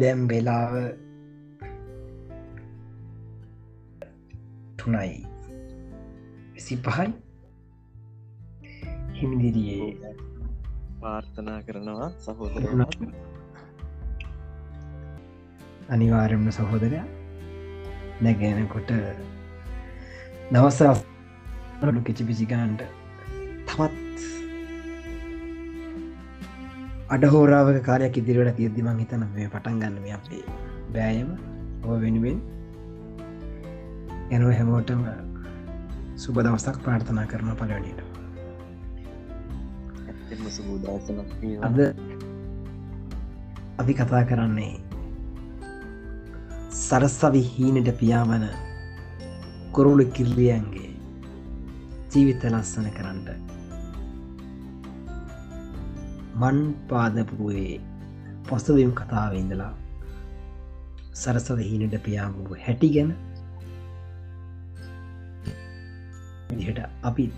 දැම් වෙලාව තුනයි. විසි පහයි හිමිදිරියේ පාර්ථනා කරනවා සහෝදර අනිවාරෙන්ම සහෝදරය නැගැනකොට දවස කිචි පිසිගාන්ට අඩහෝරාවක කාලයක් ඉදිරිවට තියද්දිමං හිතන මේ පටන් ගන්න මේ අපේ බෑයම ඔ වෙනුවෙන්. එනුව හැමෝටම සුබ දවසක් ප්‍රාර්ථනා කරන පලවනීට අද අපි කතා කරන්නේ සරස්සවි හීනට පියාමන කොරුළු කිල්ලියන්ගේ ජීවිත ලස්සන කරන්නට මන් පාදපුයේ පොසවම් කතාව ඉඳලා සරසව හීනට පියාඹූ හැටි ගැන විදිහට අපිත්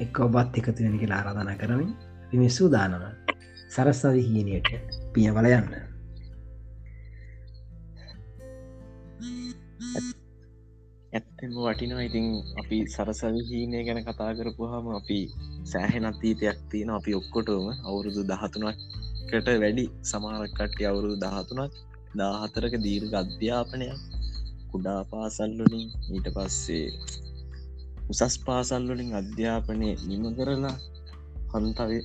එක් ඔබත් එකතු වෙන කියලා ආරාධනා කරමින් විමි සූදානම සරස්සවි හීනයට පියවල යන්න. ඇත්තම වටිනවා. ඉතින් අපි සරසවි හීනය ගැන කතා කරපුහම අපි සෑහෙන අතීතයක් තියෙන අපි ඔක්කොටම. අවුරුදු දහතුනක්කට වැඩි සමාරකට්ටි අවුරුදු දහතුනක් දාහතරක දීර්ඝ අධ්‍යාපනයක් කුඩා පාසල්ලොලින් ඊට පස්සේ උසස් පාසල්වලින් අධ්‍යාපනය නිම කරලා හන්තවේ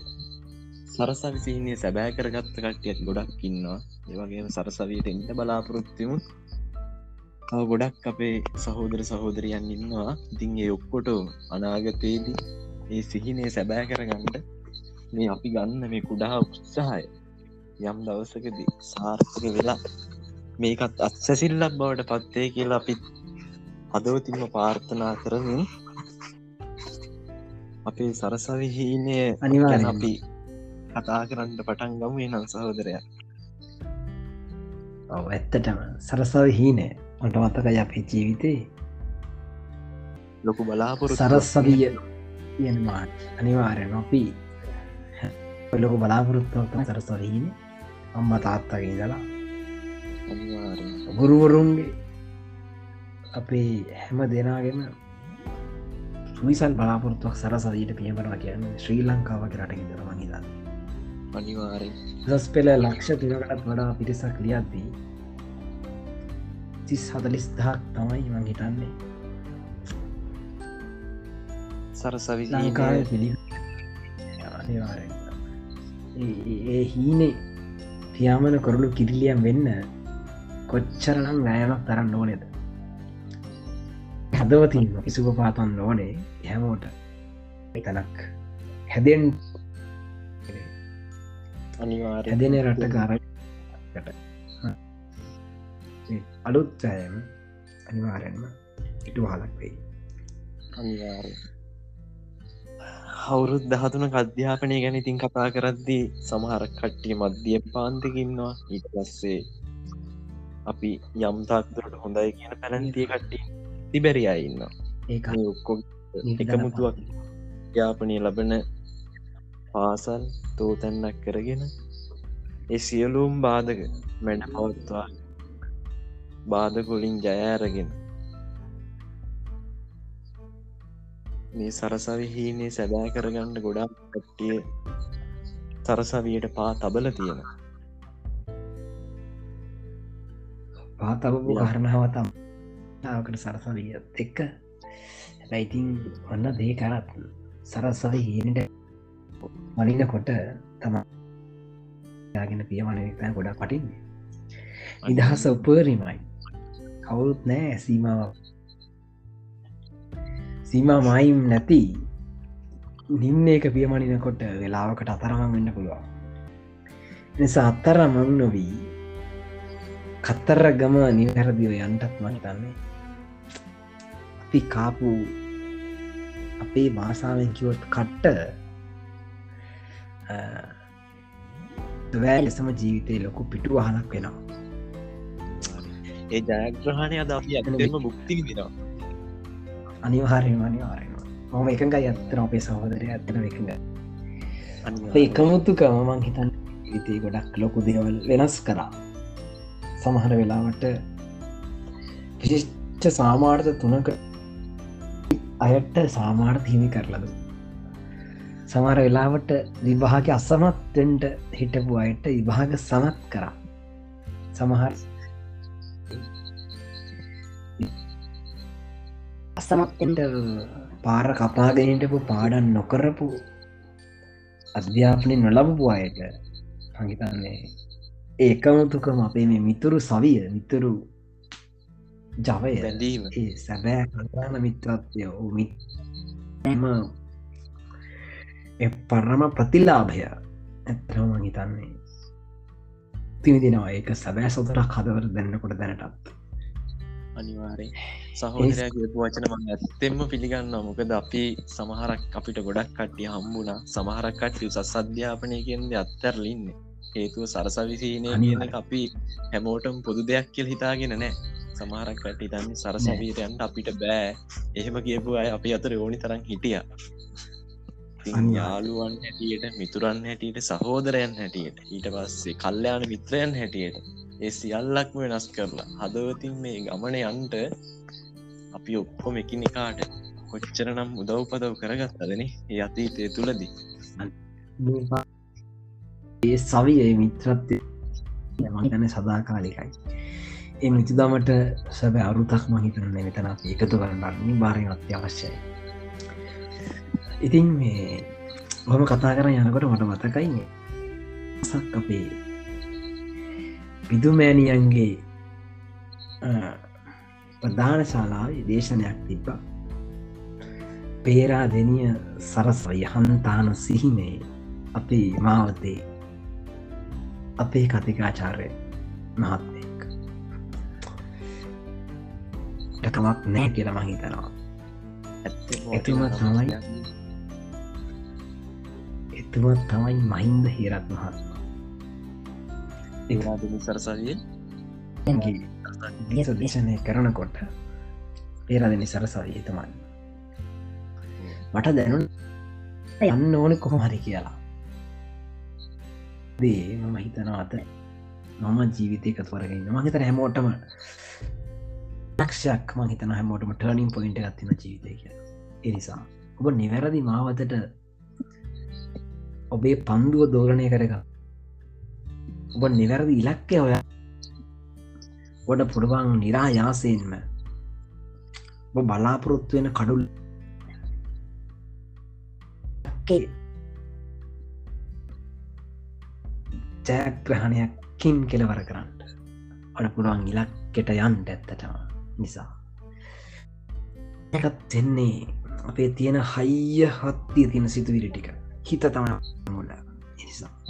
සරසවිසිහිනේ සැබෑ කරගත්ත කට්ටියත් ගොඩක් ඉන්නවා. ඒවගේ සරසවයට එට බලාපොරොත්තිමු තව ගොඩක් අපේ සහෝදර සහෝදරයන් ඉන්නවා. ඉතින් ඒ ඔක්කොට අනාගතයේදී ඒ සිහිනේ සැබෑ කරගන්නට මේ අපි ගන්න මේ කුඩා උත්සාහය. යම් දවසකදී සාර්ථක වෙලා මේකත් අත්සැසිල්ලක් බවට පත්වේ කියලා අපිත් හදවතින්ම පාර්ථනා කරමින් අපේ සරසවිහීනය අනිවාර්යෙන්. අපි කතා කරන්න පටන් ගමු. නම් සහෝදරය. ඔව ඇත්තටම. සරසව හීනය මට මතකයි අපේ ජීවිතේ. ලොකු බලාපොර සරස්සවිය යනවා අනිවාරය නොපි ලොක බලාපොරොත්තුවක සරසවහීන අම්ම තාත්තගේ දලා ගුරුවරුන්ගේ අපේ හැම දෙනාගෙම සුවිසල් බලාපොරත්තුවක් සරසදීට පියමරවා කියන්න ශ්‍රී ලංකාවගේ රට ඉදරම හිදන්න අනිවාරය දස් පෙළ ලක්ෂ තිනකටත් වඩා පිරිසක් ලියද්දී තිස් හදලිස් දහක් තමයි මං හිතන්නේ. සරසවි ලංකාව පිළි ඒ හීනේ පියාමන කොරළු කිරිලියම් වෙන්න කොච්චරනම් වෑමක් තරන්න ඕනෙද? හදවතින් කිසුප පාතන් ඕනේ හැමෝට තනක් හැදෙන් හැදෙන රට කාරට අලුත්සෑම අනිවාරයෙන්ම ඉටු හලක් වෙයි. හවුරුත් දහතුන අධ්‍යාපනය ගැන ඉතින් කතා කරද්දී සමහර කට්ටිය මධ්‍ය පාන්තිකින්නවා ඊට පස්සේ අපි යම්තාක්දරට හොඳයි කියන පැනන්තිය කට්ටි තිබැරි අඉන්න ඒ ඔක්කො එකමුතුවක් යාපනය ලබන පාසල් තෝතැන්නක් කරගෙන ඒ සියලූම් බාධක මැඩ පවත්වා බාධකොලින් ජයඇරගෙන මේ සරසවි හීනේ සැබෑ කරගන්න ගොඩක් කට්ටිය සරසවියට පා තබල තියෙන පාතබපු කරණාවතම් තාවකට සරසවියත් එක්ක. හැබැයිතින් ඔන්න දේ කරත් සරස්සවි හීනට මලින්න කොට තම යාගෙන පියවන ගොඩා පටින්නේ නිදහස උපරීමයි කවුරුත් නෑ සීමාව. සීමා මයිම් නැති නින්න එක පියමණිනකොට වෙලාවකට අතරමං වෙන්න පුළුවන්. නිසා අත්තර මං නොවී කත්තර ගම නිවැරදිව යන්ටත් මහිතන්නේ අපි කාපු අපේ භාසාාවෙන් කිවොත් කට්ට වැෑ ලෙසම ජීවිතය ලොකු පිටු වහනක් වෙනවා. ඒ ජයග්‍රහණය අද අපි ඇතම බුක්ති විදිනවා අනිවාරයම අනිවාරයම මම එකඟ ඇත්තන අපේ සහෝදරය ඇත්තන එකඟ. එකමුත්තුකම මං හිතන් ජීවිතය ගොඩක් ලොකු දේවල් වෙනස් කරා. සමහර වෙලාවට විශිෂ්ට සාමාර්ථ තුනක අයට සාමාර්ථ හිමි කරලද සමහර වෙලාවට විභාග අසමත්වෙන්ට හිටපු අයට විභාග සමත් කරා. සමහර අසමත්ෙන්ට පාර කපාගෙනටපු පාඩන් නොකරපු අධ්‍යාපනය නොලබපු අයට හඟිතන්නේ ඒකමුතුකම අපේ මේ මිතුරු සවිය මිතුරු ජවය. ඒ සැබෑ ප්‍රධාන මිත්‍රත්වය මිත් එම පරම ප්‍රතිලාභය ඇත්තරම හිතන්නේ. තිවිදිනවා ඒක සැබෑ සොතරක් හදවර දෙන්නකොට දැනටත් අනිවාරෙන් සහෝදරයා කියපු වචන මං ඇත්තෙම පිළිගන්න මොකද අපි සමහරක් අපිට ගොඩක් කට්ටිය හම්බුණ. සමහරක් කට්ටිය උසස් අධ්‍යාපනය කියන්ද අත්තරලින්න හේතුව සරසවිසිනය කියන අපි හැමෝටම පොදු දෙයක් කියල් හිතාගෙන නෑ සමහරක් කටි තන්න සරසවීරයන්ට අපිට බෑ. එහෙම කියපු අය අපි අතර ඕනි තරම් හිටිය. යාළුවන් හැටියට මිතුරන් හැටියට සහෝදරයන් හැටියට ඊට පස්සේ කල්්‍යයාන මිත්‍රයන් හැටියට ඒ සියල්ලක්ම වෙනස් කරලා. හදවතින් මේ ගමන යන්ට අපි ඔක්කොම එකනිකාට කොච්චර නම් උදව් පදව් කරගත්තදන ඒ අතීතය තුළදී. ඒ සවිය මිත්‍රත්ය මගන සදාකාලිකයි. ඒ මිතිදමට සැබ අරුතක් මහිතරන්න මෙතන එකතු කරන්න බාරය අත්‍යවශ්‍යයි. ඉතින් මේ හොම කතා කර යනකොට මට මතකයින්නේ සක් අපේ පිදුමෑණියන්ගේ ප්‍රධාන ශාලාව දේශනයක් තිබ්බ. පේරා දෙනිය සරස්ව යහන්තාන සිහිමේ අපේ මාවතේ අපේ කතිකාචාරය මහත්මයෙක්. ටකමක් නෑ කියලම හිතනවා. එතුම තමයි. එතුමත් තමයි මහින්ද හිරත් මහත්ම ඒවාදනි සරසවිය දේශනය කරනකොට පේරදනි සරසවී තමයි මට දැනුන් යන්න ඕන කොහොම හරි කියලා දේ මම හිතනවා අත මම ජීවිතයක තුවරගන්න මහිතන හැමෝටම ලක්ෂයක් ම හිතන හැමෝටම ටර්නිින් පොයින්ට ගත්තින ජීවිතය කිය එනිසා ඔබ නිවැරදි මාවතට ඔබේ පන්දුව දෝරණය කරක ඔබ නිවැරදි ඉලක්කය ඔය ගොඩ පුඩුවන් නිරා යාසයෙන්ම බලාපොරොත්තු වෙන කඩුල් ජයග්‍රහණයක්කින් කෙලවර කරන්න. අඩ පුළුවන් ඉලක්කෙට යන්ට ඇත්තටම නිසා. එකත් දෙන්නේ අපේ තියෙන හයිය හත්තිය තියෙන සිතුවිලි ටික. හිත තම මුල්ල නිසා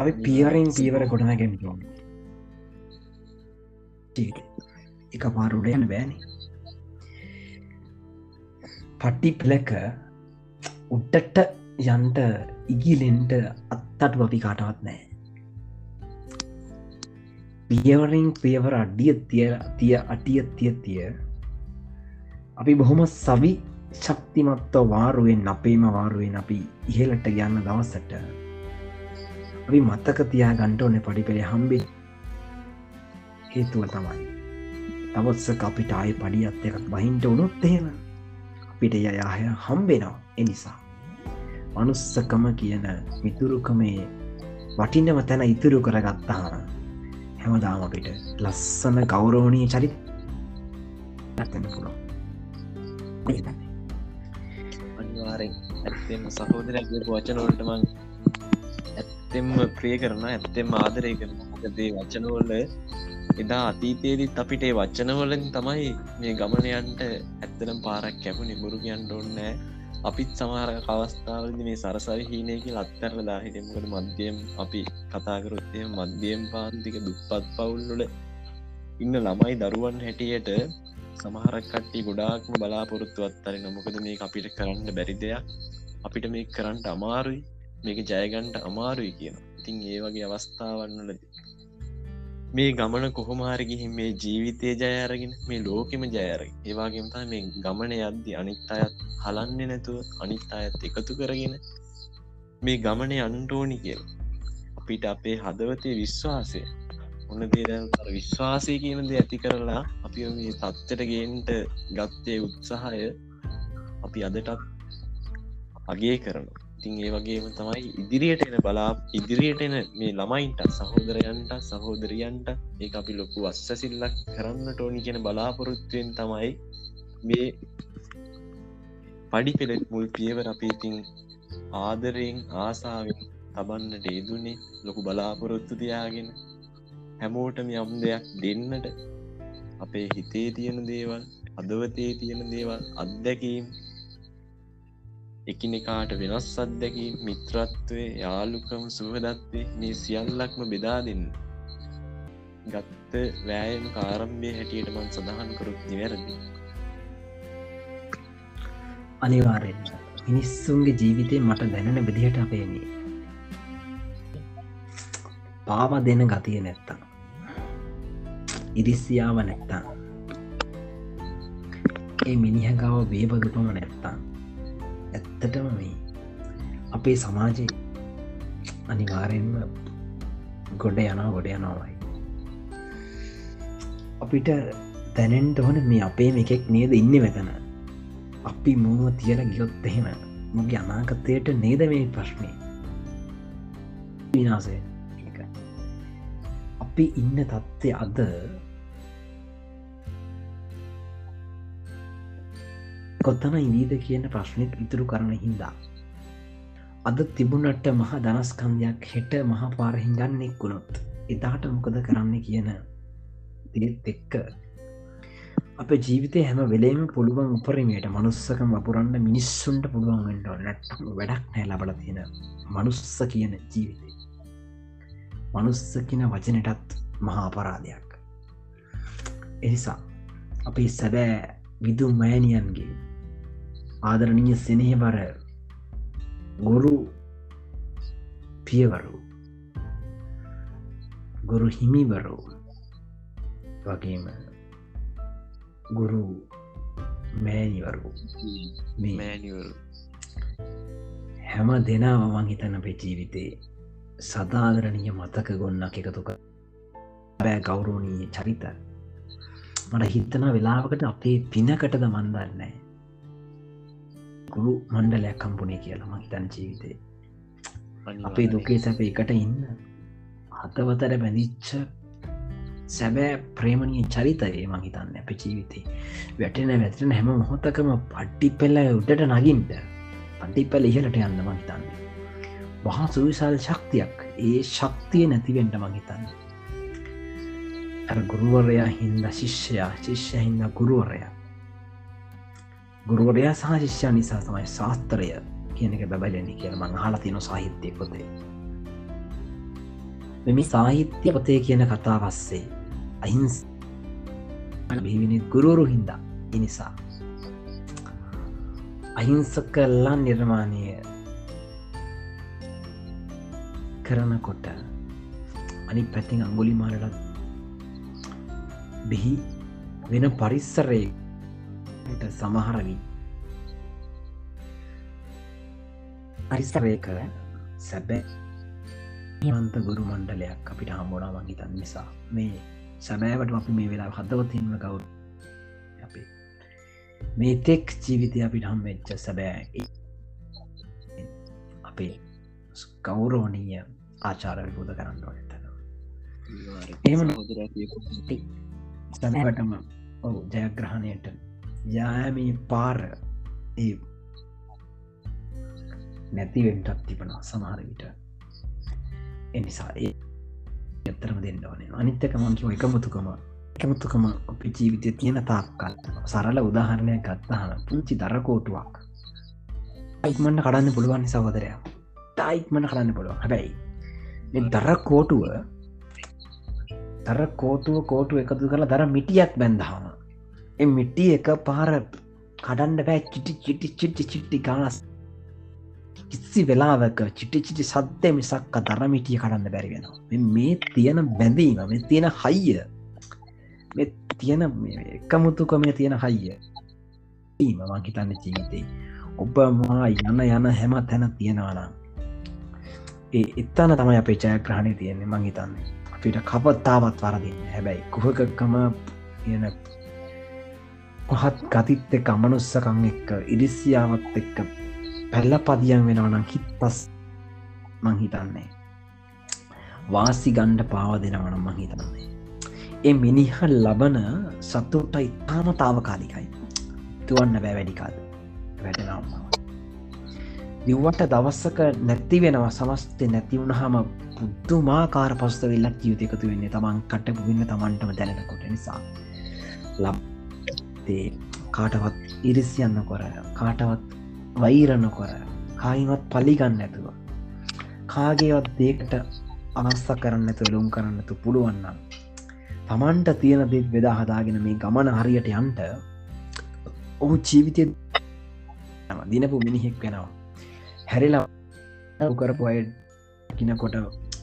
අපි පියරෙන් පියවර ගොඩනැගෙන් ඕන. එක පාරුඩයන්න බෑන. පට්ටි පලක උඩ්ඩට යන්ට ඉගිලෙන්ට අත්තට අපි කාටවත් නෑ පියවරින් පියවර අඩිය තිය තිය අටිය තිය තිය. අපි බොහොම සවි ශක්තිමත්ව වාරුවෙන් අපේම වාරුවෙන් අපි ඉහලට ගන්න දවසට අපි මත්තක තියා ගන්ට ඕන පඩිපෙළේ හම්බේ. හේතුව තමයි. තවත්ස අපිට ආය පඩි අත් එකක් බහින්ට උනොත් එහෙම අපිට යයාහය හම්බෙනවා. එනිසා මනුස්සකම කියන මිතුරුකමේ වටිනම තැන ඉතුරු කරගත්තාම හැමදාම අපිට ලස්සන ගෞරෝණී චරිත් ඇත්තන්න පුළො අනිවාරෙන් ඇත්තෙම සහෝදරගේ වචනවලටමං ඇත්තෙම ප්‍රිය කරන ඇත්තෙම ආදරය කරන මොකදේ වචනවල එදා අතීතයේදත් අපිට වචනවලින් තමයි මේ ගමනයන්ට ඇත්තනම් පාරක් කැපු නිබුරු කියන්ට ඔන්නෑ අපිත් සමාර අවස්ථාවද මේ සරසවි හීනයකි අත්තරලා හිටමකට මධ්‍යයම් අපි කතාකරොත්තය මධ්‍යයම් පාන්තික දුප්පත් පවුල්ලොල ඉන්න ළමයි දරුවන් හැටියට සමහරක් කට්ටි ගොඩාක්ම බලාපොරොත්තු අත්තරෙන මොකද මේ අපිට කරන්න බැරි දෙයක්. අපිට මේ කරන්නට අමාරුයි. මේක ජයගන්ට අමාරුයි කියන ඉතින් ඒ වගේ අවස්ථාවන්නලද මේ ගමන කොහොමාරගිහින් මේ ජීවිතය ජයරගෙන මේ ලෝකෙම ජයර ඒවාගේමතා මේ ගමන යද්දි අනිත් අයත් හලන්නේ නැතුව අනිත් අයත් එකතු කරගෙන මේ ගමන අන්ටෝනි කියල. අපිට අපේ හදවතේ විශ්වාසය ඔන්න දේද විශ්වාසය කියනද ඇති කරලා අපි මේ තත්වට ගේන්ට ගත්තේ උත්සාහය අපි අදටත් අගේ කරනවා. ඉතින් ඒ වගේම තමයි ඉදිරියට එන බලා ඉදිරියට එන මේ ළමයින්ට සහෝදරයන්ට සහෝදරියන්ට ඒ අපි ලොකු අස්සසිල්ලක් කරන්න ටෝනි කියෙන බලාපොරොත්තුවෙන් තමයි මේ පඩි පෙළෙත් මුල් පියවර අපේ ඉතින් ආදරයෙන් ආසාාවෙන් තබන්නට ඒදුන්නේ ලොකු බලාපොරොත්තු තියාගෙන හැමෝටම යම් දෙයක් දෙන්නට අපේ හිතේ තියෙන දේවල් අදවතේ තියෙන දේවල් අත්දැකීම් එකිනෙකාට වෙනස් අත්දැකීම් මිත්‍රත්වය යාලුකම සුවදත්වේ මේ සියල්ලක්ම බෙදා දෙන්න. ගත්ත වෑයම කාරම්භය හැටියට මන් සඳහන් කරුත් නිවැරදි. අනිවාරෙන් මිනිස්සුන්ගේ ජීවිතය මට දැනෙන විදිහට අපේනේ පාව දෙන ගතිය නැත්තම් ඉරිසියාව නැත්තම් ඒ මිනිහගාව වේබදුපම නැත්තම් ඇත්තටම මේ අපේ සමාජය අනිවාරයෙන්ම ගොඩ යනා ගොඩ යනවායි අපිට තැනෙන්ට ඕන මේ අපේ එකෙක් නේද ඉන්න වෙතන අපි මුව තියල ගියොත් එහෙම මුගේ අනාගතයට නේද මේ ප්‍රශ්නය විනාසය අපි ඉන්න තත්ත්ය අද කොත්තන ඉදීද කියන ප්‍රශ්නයක් ඉතුරු කරන හින්දා. අද තිබුණට මහ දනස්කන්දයක් හෙට මහා පාරහිංගන්නෙක් වුණොත් එදාට මොකද කරන්න කියන දේත් එක්ක. අප ජීවිතය හැම වෙලේම පුළුවන් උපරමයට මනුස්සකම වපුරන්න මිනිස්සුන්ට පුළුවන්ගට නැට්ටම වැඩක් නෑ ලබල තියෙන මනුස්ස කියන ජීවිතය මනුස්ස කියන වචනටත් මහා අපරාධයක්. එනිසා අපි සැබෑ විදු මෑනියන්ගේ ආදරණීය සෙනෙහබර ගුරු පියවරු ගුරු හිමිවරු වගේම ගුරු මෑනිවරු මෑනිවරු හැම දෙනාව මං හිතන අපේ ජීවිතේ සදාදරණීය මතක ගොන්නක් එකතුක බෑ ගෞරෝණීය චරිත. මට හිතන වෙලාවකට අපේ පිනකටද මන්දන්නෑ ගුරු මණ්ඩලයක් කම්පුනේ කියලම හිතන් ජීවිතේ. අපේ දුකේ සැප එකට ඉන්න හතවතර බැඳිච්ච සැබෑ ප්‍රේමණය චරිතයේ මං හිතන්න අප ජීවිතේ. වැටෙන වැටෙන හැම මොහොතකම පට්ටි පෙල්ල උඩට නගින්ට පටි පැල ඉහලට යන්න මහිතන්න වහා සුවිසාල් ශක්තියක්. ඒ ශක්තිය නැතිවෙන්ට මහිතන්න ගුරුවරයා හින්ද ශිෂ්‍යයා ශිෂ්‍ය හින්ද ගුරුවරයා ගුරුවරයා සහ ශිෂ්‍ය නිසා තමයි ශාස්ත්‍රය කියන එක බැබලෙන්නේ කියල මං හලා තින සාහිත්‍යය පොතේ. මෙමි සාහිත්‍ය පොතේ කියන කතාවස්සේ අහිංස් බිවිනි ගුරුවරු හින්දා. ඉනිසා අහිංස කල්ලා නිර්මාණය කරනකොට අනි පැතින් අංගුලි මාලට බෙහි වෙන පරිස්සරයේ සමහරවී. අරිස්තරයක සැබෑ මන්ත ගුරු මණ්ඩලයක් අපිට හම්බෝනා මංහිතන් නිසා. මේ සැබෑවට අපි මේ වෙලා හදවතින්ම කවු් අපේ. මේ තෙක් ජීවිතය අපිට හම් වෙච්ච සැබෑ අපේ කවුරෝනීය ආචාර විබෝධ කරන්න ඕනතන එම සැනටම ඔවු ජයග්‍රහණයට යාමී පාර ඒ නැතිවෙන්ටත් තිබෙන සමහර විට. එනිසා ඒ ඇත්තරම දෙන්න ඕනේ. අනිත්තක මංකිව එකමුතුකම. එකමුතුකම අපි ජීවිතය තියෙන තාක්කල්. සරල උදාහරණයක් ගත්තහන පුංචි දරකෝටුවක් අයිමන්න කඩන්න පුළුවන් සහෝදරය ටයික්මන කරන්න පුළුවන්. හැබැයි දර කෝටුව දර කෝටුව කෝටු එකතු කරලා දර මිටියක් බැන්දහම එ මිට්ටි එක පාර කඩන්ඩ බෑ. චිටි චිටි චිට්ටි චිට්ටි ගානස් කිසි වෙලාවක චිටි චිටි සද්‍ය මිසක්ක දරමිටිය කඩන්න බැරි වෙනවා. මේ තියෙන බැඳීම මේ තියෙන හයිය. මේ තියෙන එකමුතුකම තියෙන හයිය. ඊම මංහිතන්න ජීවිතේ. ඔබ මා යන්න යන හැම තැන තියෙනවානම් ඒ එත්තන තමයි අපේ ජයග්‍රහණය තියෙන්නේ මං හිතන්නේ. අපිට කපත්තාවත් වරදින්න. හැබැයි කුහකකම කියන පහත් ගතිත් එක් අමනුස්සකං එක්ක ඉරිසියාවත් එක්ක පැල්ල පදියන් වෙනවනම් හිත් පස් මංහිතන්නේ වාසි ගණ්ඩ පාව දෙනවනම් මහිතන්නේ ඒ මිනිහ ලබන සත්තුට ඉතාම තාවකාලිකයි තුවන්න බෑ වැඩිකාද වැඩෙනම්මාව දිව්වට දවස්සක නැති වෙනවා සමස්තය නැතිවුණහම පුද්දුමාකාර පස්ත වෙල්ලක් ජීවිතයකතු වෙන්නේ තමන් කට්ට පුන්න තමන්ටම දැනෙනකොට නිසා. ලබ්තේ කාටවත් ඉරිසියන්න කොර කාටවත් වෛරණ කොර කායිවත් පලිගන්න ඇතුව කාගේවත් දේකට අනස්ස කරන්න ඇතු ලුම් කරන්නතු පුළුවන්නම් තමන්ට තියෙන දෙත් වෙදා හදාගෙන මේ ගමන හරියට යන්ට ඔහු ජීවිතය දිනපු මිනිහෙක් වෙනවා. හැරිලා කරපු අය කිනකොට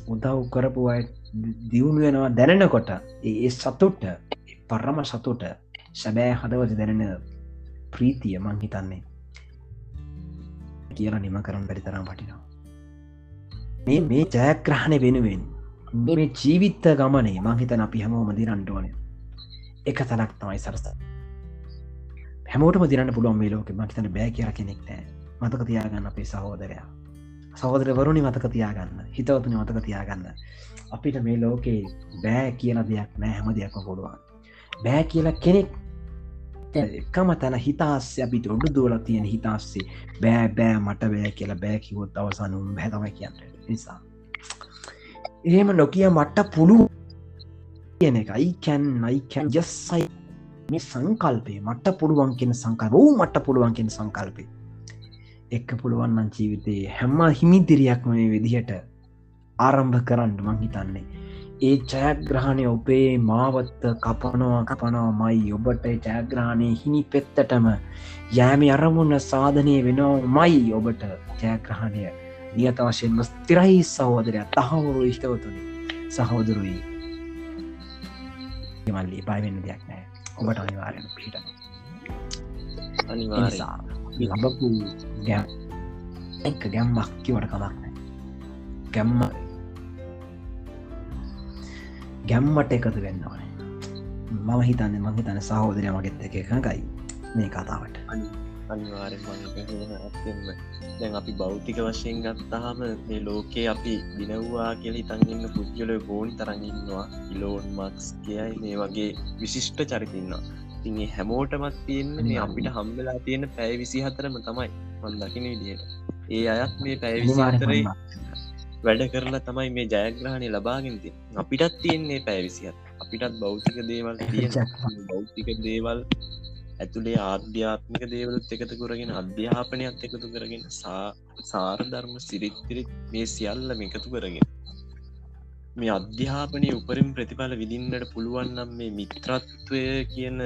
උදව් කරපු අය දියුණු වෙනවා දැනෙනකොට ඒ සතුට්ට පරම සතුට සැබෑ හදවත දැනෙන ප්‍රීතිය මං හිතන්නේ. කියලා නිම කරම් බැරිතරම් වටිනවා. මේ මේ ජයග්‍රහණය වෙනුවෙන් මේ ජීවිත්ත ගමනේ මංහිතන අපි හැමෝම දිරන්ටෝනය එක තැනක් තමයි සරස හැමෝට දිරන්න පුළුවන් මේ ලෝක මහිතන බෑ කියර කෙනෙක් නෑ. මතක තියාගන්න අපේ සහෝදරයා. සහෝදරවරුණි මතක තියාගන්න හිතවතුනි මතක තියාගන්න. අපිට මේ ලෝකේ බෑ කියන දෙයක් නෑ හැම දෙයක්ම පුළුවන්. බෑ කියලා කෙනෙක් එකම තැන හිතාස්ය අපිට ඔඩු දුවල තියෙන හිතාස්සේ බෑ බෑ මට බෑ කියලා බෑකිවොත් අවසනුම් බැතම කියන්න. නිසා. එහෙම නොකිය මට්ට පුළු කියන එක. අයිකැන් අයිකැන් ජස්සයි මේ සංකල්පේ මට පුළුවන් කියෙන සංකල් වූ මට පුළුවන් කියෙන සංකල්පේ එක්ක පුළුවන්නන් ජීවිතයේ හැම හිමිදිරියක්ම මේ විදිහට ආරම්භ කරන්න මං හිතන්නේ. ඒ ජයග්‍රහණය ඔබේ මාවත්ත කපනවා කපනවා මයි ඔබට ජයග්‍රහණය හිනි පෙත්තටම යෑම අරමුණ සාධනය වෙනවා මයි ඔබට ජයග්‍රහණය නියත වශයෙන්ම ස්තිරයි සහෝදරය. තහවුරු ඉෂ්ටවතුනි. සහෝදරුයි. මල්ලි බයවෙන්න දෙයක් නෑ ඔබට අනිවාරෙන පිහිට අනිවාසා ලබපු ගැම් එක ගැම්මක් කිවට කමක් ගැම්ම ගැම්මට එකතු වෙන්න ඕනේ මම හිතන්න මං හිතන සහෝදරය මගෙත් එක එකඟයි මේ කතාවට. අනිවාරෙන් ඇත්තෙම දැන් අපි භෞතික වශයෙන් ගත්තාම මේ ලෝකේ අපි දිනව්වා කියල හිතන්ගන්න පුද්ගල ගෝන් තරඟන්නවා ඉලෝන් මක්ස් කියයි මේ වගේ විශිෂ්ට චරිතින්නවා තිගේ හැමෝටමත් තියෙන්නේ මේ අපිට හම්බලා තියෙන පැය විසි හතරම තමයි මන්දකින විදියට ඒ අයත් මේ පැය විසිහතරයි වැඩ කරලා තමයි මේ ජයග්‍රහණය ලබාගෙනති අපිටත් තියෙන්නේ පැය විසිහත් අපිටත් භෞතික දේවල් භෞතික දේවල් ඇතුළේ ආධ්‍යාත්මික දේවලුත් එකතු කරගෙන අධ්‍යාපනයක් එකතු කරගෙන සා සාරධර්ම සිරිත්තිරිත් මේ සියල්ල එකතු කරගෙන. මේ අධ්‍යාපනය උපරින් ප්‍රතිඵල විදින්නට පුළුවන්නම් මේ මිත්‍රත්වය කියන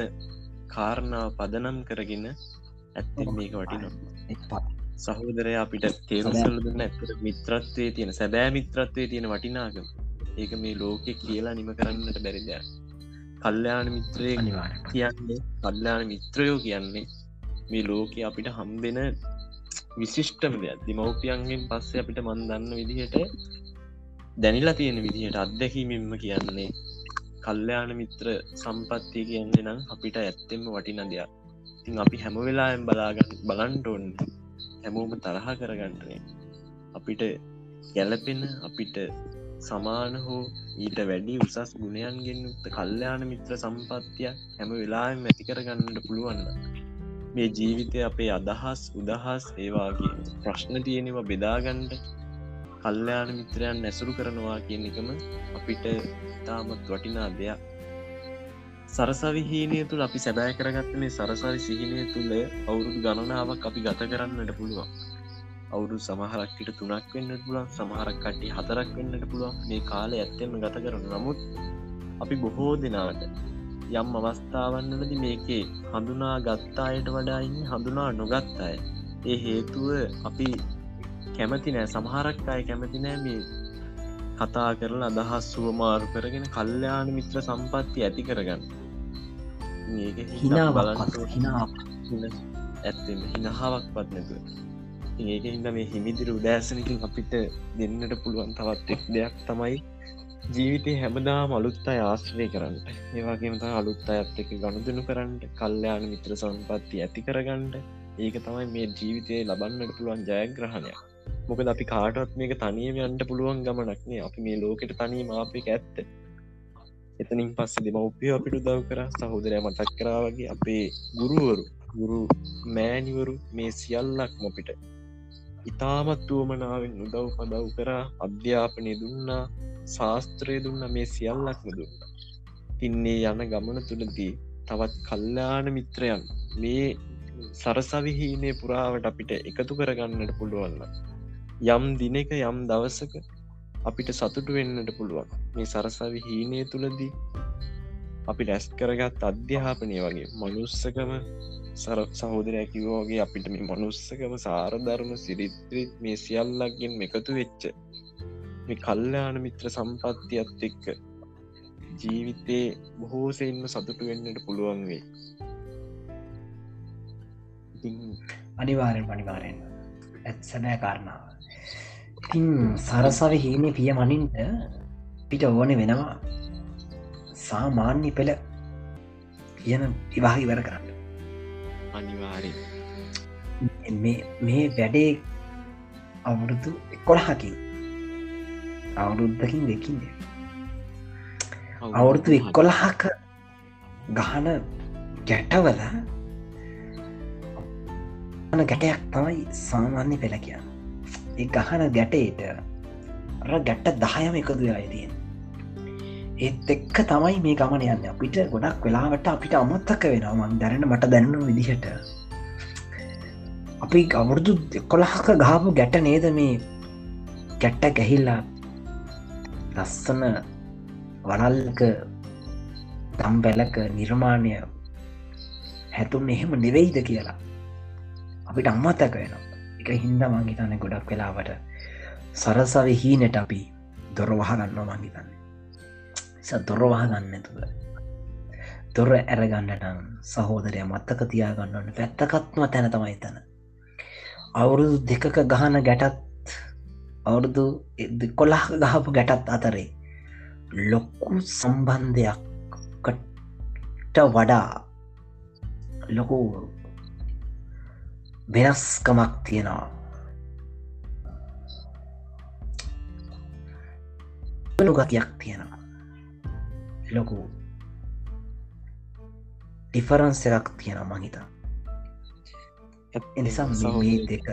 කාරණාව පදනම් කරගෙන ඇත්ත මේක වටිනවා සහෝදරය අපිට තේරුසල දුන්න ඇතර මිත්‍රත්වය තියෙන සැබෑ මිත්‍රත්වය තියෙන වටිනාගම ඒක මේ ලෝකෙ කියලා නිම කරන්නට බැරිදයක් කල්්‍යයාන මිත්‍රය කියන්නේ කල්්‍යයාන මිත්‍රයෝ කියන්නේ මේ ලෝකෙ අපිට හම්බෙන විශිෂ්ටම දෙයක්. දෙමවපියන්ගෙන් පස්සේ අපිට මන්දන්න විදිහට දැනිලා තියෙන විදිහට අත්දැකීමෙන්ම කියන්නේ කල්්‍යයාන මිත්‍ර සම්පත්තිය කියන්නේ නම් අපිට ඇත්තෙම වටින දෙයක්. තින් අපි හැම වෙලාෙන් බලාගන්න බලන්ටෝන් හැමෝම තරහ කරගන්ටනේ අපිට ගැලපෙන අපිට සමාන හෝ ඊට වැඩි උසස් ගුණයන්ගෙන් යුක්ත කල්්‍යයාන මිත්‍ර සම්පත්තිය හැම වෙලාම ඇතිකරගන්නට පුළුවන්න මේ ජීවිතය අපේ අදහස් උදහස් ඒවාගේ ප්‍රශ්න තියෙනවා බෙදාගන්ඩ කල්්‍යයාන මිත්‍රයන් ඇසුරු කරනවා කියන එකම අපිට තාමත් වටිනා දෙයක්. සරසවිහීනය තුළ අපි සැබෑ කරගත්ත මේ සරසවි සිහිනය තුළ අවුරුදු ගණනාවක් අපි ගත කරන්නට පුළුවන්. අවුරු සමහරක්කට තුනක් වෙන්න පුළුවන් සමහරක් කට්ටි හතරක් වෙන්නට පුළුවන්. මේ කාලය ඇත්තෙම ගත කරන නමුත් අපි බොහෝ දෙනාට යම් අවස්ථාවන්නලද මේකේ හඳුනා ගත්තායට වඩායින්න හඳුනා නොගත් අය. ඒ හේතුව අපි කැමති නෑ. සමහරක් අය කැමති නෑ මේ කතා කරලා අදහස් සුවමාරු කරගෙන කල්්‍යයාන මිත්‍ර සම්පත්ති ඇති කරගන්න. හිනා බලන්න හිනා ඇත්තම හිනහාවක් පත් නැතුව ඒක ඉද මේ හිමිදිර උදෑසනකින් අපිට දෙන්නට පුළුවන් තවත් එක් දෙයක් තමයි ජීවිතය හැමදා අලුත් අය ආශ්‍රය කරන්න ඒවාගේමත අලුත් අයත් එක ගණුදනු කරන්න කල්්‍යයාන මිත්‍ර සම්පත්ති ඇති කරගන්නඩ ඒක තමයි මේ ජීවිතය ලබන්නට පුළුවන් ජයග්‍රහණයක් මොකද අපි කාටත් මේක තනියම යන්ට පුළුවන් ගමනක්නේ අපි මේ ලෝකට තනී මාපික ඇත්ත එතනින් පස්ස දෙමවපිය අපිට උදව් කර සහෝදරය මතක් කරාවගේ අපේ ගුරුවරු ගුරු මෑනිවරු මේ සියල්ලක් මොපිට ඉතාමත් වුවමනාවෙන් උදව් පදව් කරා අධ්‍යාපනය දුන්නා ශාස්ත්‍රය දුන්න මේ සියල්ලක්ම දුන්න. තින්නේ යන ගමන තුළදී තවත් කල්්‍යාන මිත්‍රයන් මේ සරසවිහීනේ පුරාවට අපිට එකතු කරගන්නට පුළුවන්න යම් දිනක යම් දවසක අපිට සතුටු වෙන්නට පුළුවන්. මේ සරසවි හීනය තුළදී අපි රැස් කරගත් අධ්‍යාපනය වගේ මනුස්සකම සර සහෝදරයකිවෝගේ අපිට මේ මනුස්සකම සාරධර්ම සිරිත්‍රීත් මේ සියල්ලක්ගෙන් එකතු වෙච්ච මේ කල්්‍යයාන මිත්‍ර සම්පත්තියත් එක්ක ජීවිතේ බොහෝසෙන්ම සතුටු වෙන්නට පුළුවන් වේ අනිවාරෙන් පනිවාරෙන් ඇත් සැබෑ කාරණාව. ඉතින් සරසව හීනේ පිය මනින්ට පිට ඕන වෙනවා සාමාන්‍ය පෙළ කියන විවාහ ඉවර කරන්න. අනිවාරෙන් මේ වැඩේ අවුරුදු එකොළහකින් අවුරුද්ධකින් දෙකින් අවුරුදු එක්කොළහක ගහන ගැටවල ගැටයක් තමයි සාමාන්‍ය පෙළ කියන්න ඒ ගහන ගැටේට ගැට්ට දහයම එකතු වෙලා තියෙන් ඒත් එක්ක තමයි මේ ගමන යන්න. අපිට ගොඩක් වෙලාවට අපිට අමත්තක වෙනවාමන් දැරෙන මට දැන්නු විදිහට. අපි අවුරුදු කොළහක ගාපු ගැට නේද මේ ගැට්ට ගැහිල්ලා ලස්සන වනල්ක තම් පැලක නිර්මාණය හැතුන් එහෙම නෙවෙයිද කියලා අපිට අම්මතක වෙනවා. එක හින්ද මංහිතන්න ගොඩක් වෙලාවට සරසව හීනට අපි දොරවහ ගන්න මංහිතන්න දොරවහ ගන්න තුළ දොර ඇරගන්නටම් සහෝදරය මත්තක තියාගන්නන්න පැත්තකත්ම තැන තමයි තැන අවුරුදු දෙකක ගහන ගැටත් අවුරුදු කොල්ලහ ගහපු ගැටත් අතරේ ලොක්කු සම්බන්ධයක්කට වඩා ලොකු වෙනස්කමක් තියෙනවා. ගතියක් තියෙනවා. ලොකු ඩිෆරන්ස් එකක් තියෙන මහිතා එනිසා මේ දෙක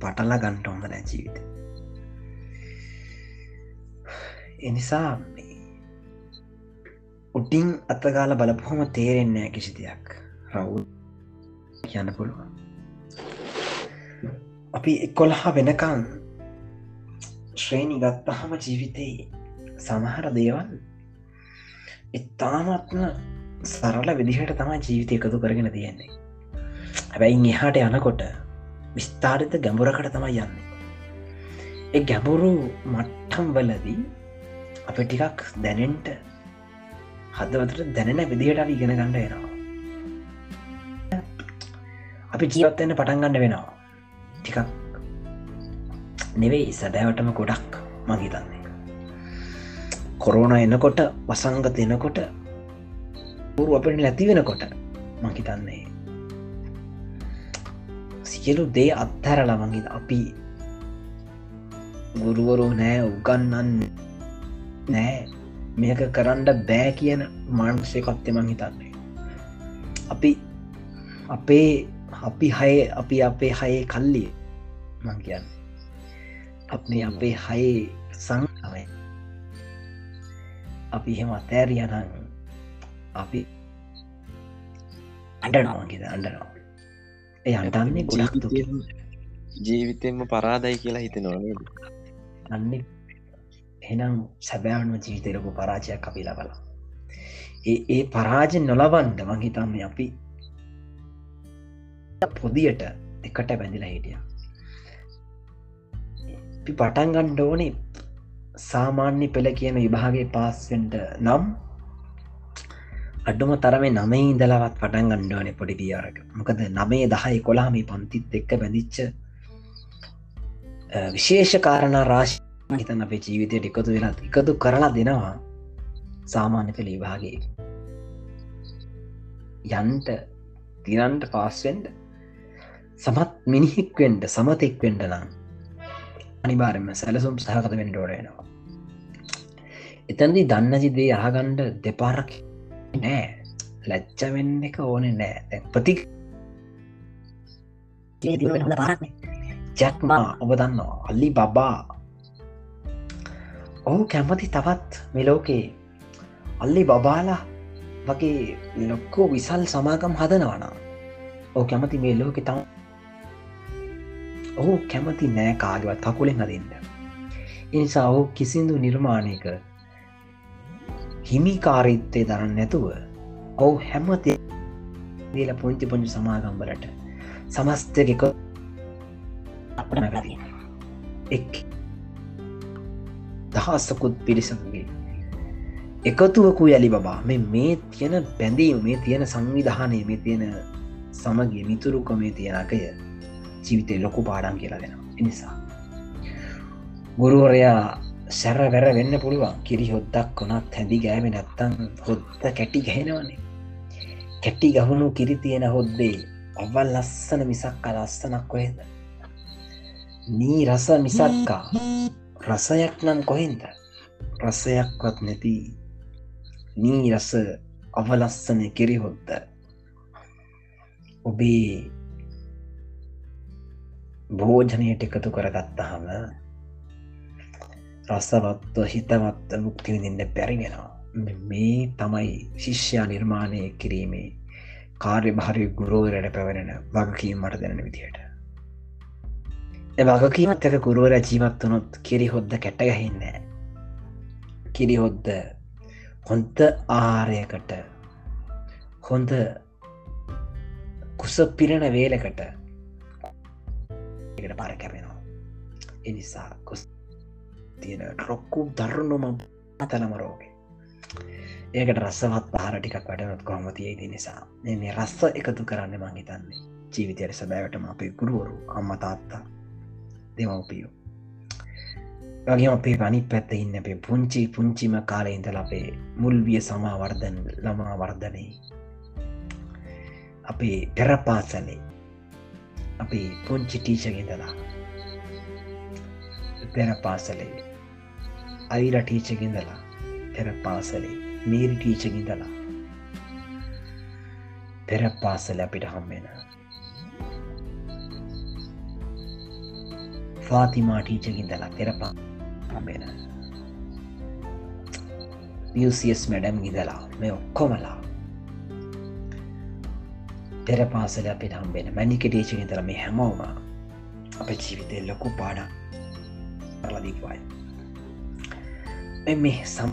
පටල ගන්ට හොඳ නෑ ජීවිත. එනිසා උටින් අත්තගාල බලපොහොම තේරෙන්නේ කිසි දෙයක්. රවු් කියන්න පුළුවන්. අපි එකොල්හා වෙනකං ශ්‍රේණි ගත්තහම ජීවිතයේ සමහර දේවල් ඉතාමත්ම සරල විදිහට තමයි ජීවිතය එකතු කරගෙන තියෙන්නේ. හැබැයි එහාට යනකොට විස්ථාරිත ගැඹුරකට තමයි යන්නේ. එ ගැඹුරු මට්ටම් වලදී අප ටිකක් දැනෙන්ට හදවතට දැනෙන විදිහට ඉගෙන ගණඩ එනවා අපි ජීවත්වන්න පටන්ගන්න වෙනවා. ටිකක් නෙවෙයි සැබෑවටම ගොඩක් මහිතන්නේ කොරෝණ එනකොට වසංගත එනකොට පුරු අපට නැති වෙනකොට මහිතන්නේ සියලු දේ අත්හැරල මහිත අපි ගුරුවරු නෑ උගන්නන්න නෑ මේක කරන්න බෑ කියන මානුසයකත්තෙ මං හිතන්නේ. අපි අපේ අපි හය අපි අපේ හයේ කල්ලිය මං කියන්න. අපේ අපේ හයේ සංගමය. අපි එහෙම අතෑරියනං අපි අඩනවාගෙද අඩනවා ඒ අන්ටන්නේ ගොඩක් ජීවිතෙන්ම පරාදයි කියලා හිතනවානේද අන්න එනම් සැබෑන්ම ජීවිතයලකු පරාජයක් අපි ලබලා. ඒ ඒ පරාජ නොලබන්ඩ මංහිතන්න අපි පොදියට එකට බැඳිලා හිටිය. අපි පටන් ගණ්ඩ ඕනේ සාමාන්‍ය පෙළ කියන විභාගේ පාස්වෙන්ට නම් අඩුම තරමේ නමේ ඉඳලවත් පටන් ගණ්ඩුවනේ පොඩි පියාරක මොකද නමේ දහයි කොලාම පන්තිත් එක්ක බැඳිච්ච විශේෂ කාරණ රාශ හිතන් අපේ ජීවිතයට එකතු වෙලා එකතු කරලා දෙනවා සාමාන්‍ය පෙළ විභාගේ. යන්ට තිරන්ට පාස්වෙන්ඩ සමත් මිනිහෙක්වෙන්ට සමතෙක්වෙන්ට නම් අනිබාරම සැලසුම් සහකත වෙන්ට ෝඩයනවා එතැදි දන්නජිදේ අහගණ්ඩ දෙපාරක් නෑ. ලැච්ච වෙන්න එක ඕන නෑ. ප්‍රති ජැක්මා ඔබ දන්නවා. අල්ලි බබා ඔහු කැමති තවත් මෙලෝකේ අල්ලි බබාලා වගේ ලොක්කෝ විසල් සමාගම් හදනවන ඕ කැමති මේ ලෝක තම ඔහු කැමති නෑ කාගවත් කකුලෙන් හදින්න. එනිසා ඔහු කිසිදු නිර්මාණයක හිමිකාරීත්තය දරන්න නැතුව ඔවු හැමති දීල පුංචි පුංචි සමාගම්බලට සමස්තක අපට එක් දහස්සකුත් පිරිසගේ එකතුවකු යලි බබා. මේ මේ තියෙන බැඳීම මේ තියෙන සංවිධානය මේ තියෙන සමගේ මිතුරුකමේ තියෙනකය ජීවිතය ලොකු පාඩම් කියලා දෙෙන එනිසා ගුරුවරයා සැර වැර වෙන්න පුළුවන්. කිරි හොද්දක් කොනත් හැදි ගෑම නැත්තන් හොද්ද කැටි ගැහෙනවනේ. කැටි ගහුණු කිරි තියෙන හොද්දේ අවල් ලස්සන මිසක් අලස්සනක් කොහෙද නී රස මිසක්කා. රසයක් නම් කොහෙන්ද? රසයක්වත් නැති නී රස අවලස්සනය කෙරිහොත්ද ඔබේ භෝජනයට එකතු කරගත්තහම රසවත්ව හිතවත්ව මුක්තිවිඳන්න පැරිවෙනවා මේ තමයි ශිෂ්‍යයා නිර්මාණය කිරීමේ කාර්ය භාරය ගුරුවරයට පැවරෙන වගකීම් මට දෙන විදියට වගකීමත් එක ගුරුවර ජීවත් වනොත් කිරි හොද්ද කැටගහින්න කිරි හොද්ද හොන්ත ආරයකට හොඳ කුස පිරෙන වේලකට එකට පාර කැපෙනවා. එනිසා කුස් තියෙන රොක්කු දරුණුම අතනමරෝගේ ඒකට රස්සවත් පාර ටිකක් වැඩනොත් කොහොම තියේද නිසා. මේ රස්ස එකතු කරන්න මං හිතන්නේ. ජීවිතයට සැබෑවටම අපේ ගුරුවරු අම්ම තාත්තා දෙමවපියෝ. වගේ අපේ පනි පැත්ත ඉන්න අපේ පුංචි පුංචිම කාලය ඉඳල අපේ මුල්විය සමාවර්ධන ළමා වර්ධනය අපේ පෙරපාසලේ අපේ පුංචි ටීචගෙදලා පෙරපාසලේ අයිර ටීචගෙදලා පෙරපාසලේ මීරි ටීචගිදලා පෙරපාසල අපිට හම්බෙන ෆාතිමා ටීචගින්දලා පෙරපා හම්බෙන පියසිස් මැඩම් ඉදලා මේ ඔක්කොමලා පෙර පාසල අපිට හම්බෙන මැනික ටීචක තර මේ හැමෝම අප ජීවිතය ලොකු පාඩ ලදීවායි මේ සම්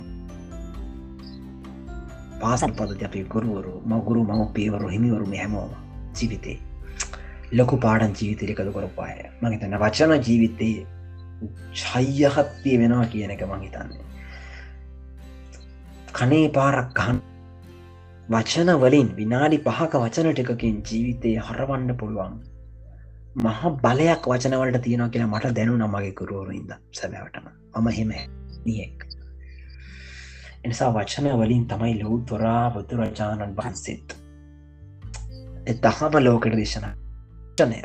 පාසල් පදති අපි ගුරුවරු මගුරු මම පේවරු හිමිවරු මේ හැමෝම ජීවිතේ ලොකු පාඩන් ජීවිතයකද කොරපාය මහිතන්න වචන ජීවිතයේ ශයහත්තිය වෙනවා කියන එක මහිතන්නේ කනේ පාරක් ගහන් වචන වලින් විනාඩි පහක වචන ටිකකින් ජීවිතය හරවන්න පුළුවන්. මහ බලයක් වචනවලට තියෙනවා කියලා මට දැනු නමගේ ගුරුවරුන්ද සැබෑවටම. මම හෙම නියෙක්. එනිසා වචන වලින් තමයි ලොව් තොරා බුදුරජාණන් වහන්සේත් දහම ලෝකට දේශන චනය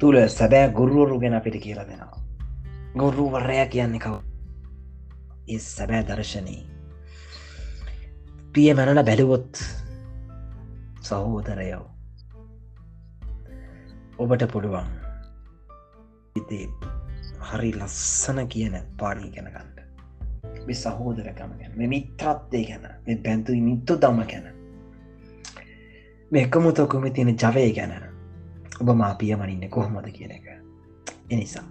තුළ සැබෑ ගුරුවරු ගැන අපිට කියලා දෙනවා. ගොරුවරයා කියන්නේ කව ඒ සැබෑ දර්ශනී පිය මැනල බැලුවොත් සහෝදරයව ඔබට පුළුවන් ඉතේ හරි ලස්සන කියන පාඩි ගැනගන්නට මේ සහෝදරකම ගැන මේ මිත්‍රත්වය ගැන මේ පැන්තු මිත්තු දම ගැන. මේ එකමුතොකුම තියෙන ජවය ගැන ඔබ මාපිය මනින්න කොහොමද කියන එක. එනිසා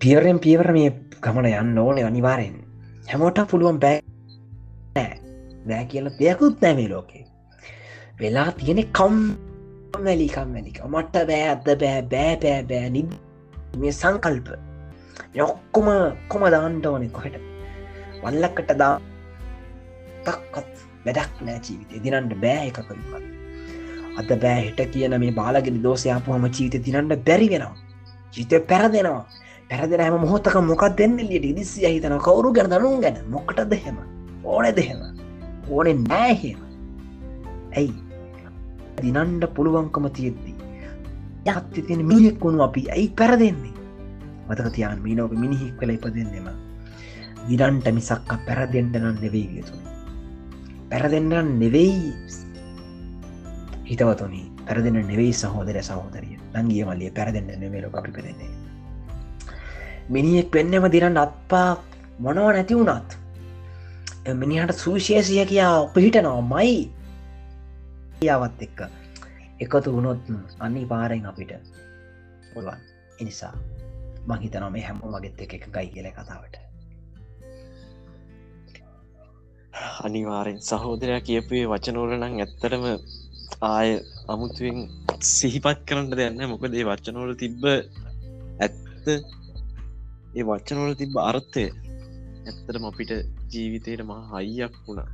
පියරෙන් පියවර මේ ගමන යන්න ඕනේ අනිවාරෙන් හැමෝට පුළුවන් බෑ නෑ කියල දෙයකුත් නෑමේ ලෝකේ. වෙලා තියෙනෙ කම් මැලිකම් මැලික මට බෑ අද බෑ බෑ බෑ බෑ. නි මේ සංකල්ප. යොක්කොම කොම දාන්ට ඕනෙ කොහෙට? වල්ලක්කට දා මොකක්කත් වැඩක් නෑ ජීවිතය දිනන්ට බෑ එකකරිපත් අද බෑ හිට කියන මේ බාලගෙන දෝසයාපුහම ජීවිත දිනන්ට බැරි වෙනවා. ජීතය පැරදෙනවා. පැරදෙන හැම මොහොත්තක මොකක් දෙන්න? ලියට ඉදිසිය හිතන කවරු ගැන දනුම් ගැන? මොකට දෙහෙම ඕන දෙහෙම ඕනෙ නෑහෙම ඇයි? දිනන්ඩ පුළුවන්කම තියෙද්දී. යත්ති තියෙන මිනිෙක් වුණු අපි. ඇයි පැරදෙන්නේ? මතක තියාන් මීනෝක මිනිහික් කළ ඉපදෙන්නෙම. දිනන්ට මිසක්ක පැරදෙන්ටනන් නෙවෙයි යුතුයි පැරදෙන්න්න නෙවෙයි. හිතවතුනි පැරදින නෙවෙයි සහෝදර සහෝදරිය. නංගිය මලිය පැරදෙන්න්න නෙමේලො අපි පෙරෙන්නේ මිනිියෙක් වෙන්නම දිරන්න අත්පා මොනව නැති වුණත් මිනිහට සූශේසිය කියා පිහිටනවා මයි යාවත් එක්ක එකතු වුණොත් අන්නේ පාරෙන් අපිට පුළුවන්. එනිසා මහිතනම මේ හැම වගෙත් එක එක ගයි කියල කතාවට. අනිවාරෙන් සහෝදරයක් කියපුේ වචනෝලනං ඇත්තරම ආය අමුතුවෙන් සිහිපත් කරන්න දෙන්න මොකදේ වචනෝල තිබ්බ ඇත්ත ඒ වචනෝල තිබ්බ අර්ථය ඇත්තටම අපිට ජීවිතයට මහ හයියක් වුණා.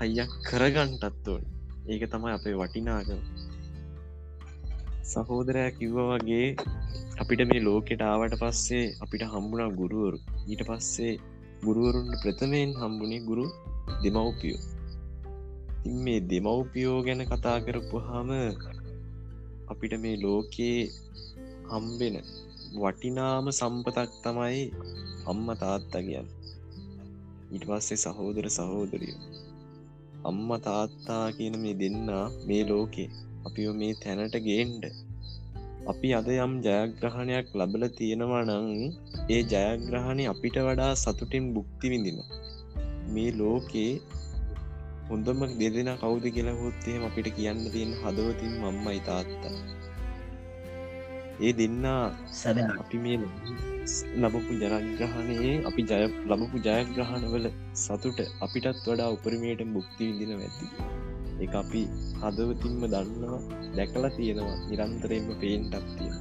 හයියක් කරගන්ටත් ඕන. ඒක තමයි අපේ වටිනාගම සහෝදරයක් කිව්ව වගේ අපිට මේ ලෝකෙට ආවට පස්සේ අපිට හම්බුණා ගුරුවරු. ඊට පස්සේ ගුරුවරුන්ට ප්‍රථමයෙන් හම්බුණේ ගුරු දෙමව්පියෝ. ඉතින් මේ දෙමව්පියෝ ගැන කතා කරපුහාම අපිට මේ ලෝකයේ හම්බෙන වටිනාම සම්පතක් තමයි අම්ම තාත්තා කියන්න. ඊට පස්සේ සහෝදර සහෝදරිය අම්ම තාත්තා කියන මේ දෙන්න මේ ලෝකේ අපිෝ මේ තැනට ගේන්ඩ අපි අද යම් ජයග්‍රහණයක් ලබල තියෙනවා නං ඒ ජයග්‍රහණය අපිට වඩා සතුටින් බුක්ති විඳින මේ ලෝකේ හොඳම දෙදෙන කවුද කියලා හොත්තේම අපිට කියන්න තියෙන හදවතින් මම්මයි තාත්තා. ඒ දෙන්නා සැබ. අපි මේ ලබපු ජනග්‍රහණයේ අපි ජය ලබපු ජයග්‍රහණවල සතුට අපිටත් වඩා උපරිමයට මුක්ති විදින ඇති එක අපි හදවතින්ම දන්නවා දැකලා තියෙනවා නිරන්තරයෙන්ම පේන්ටත් තියෙන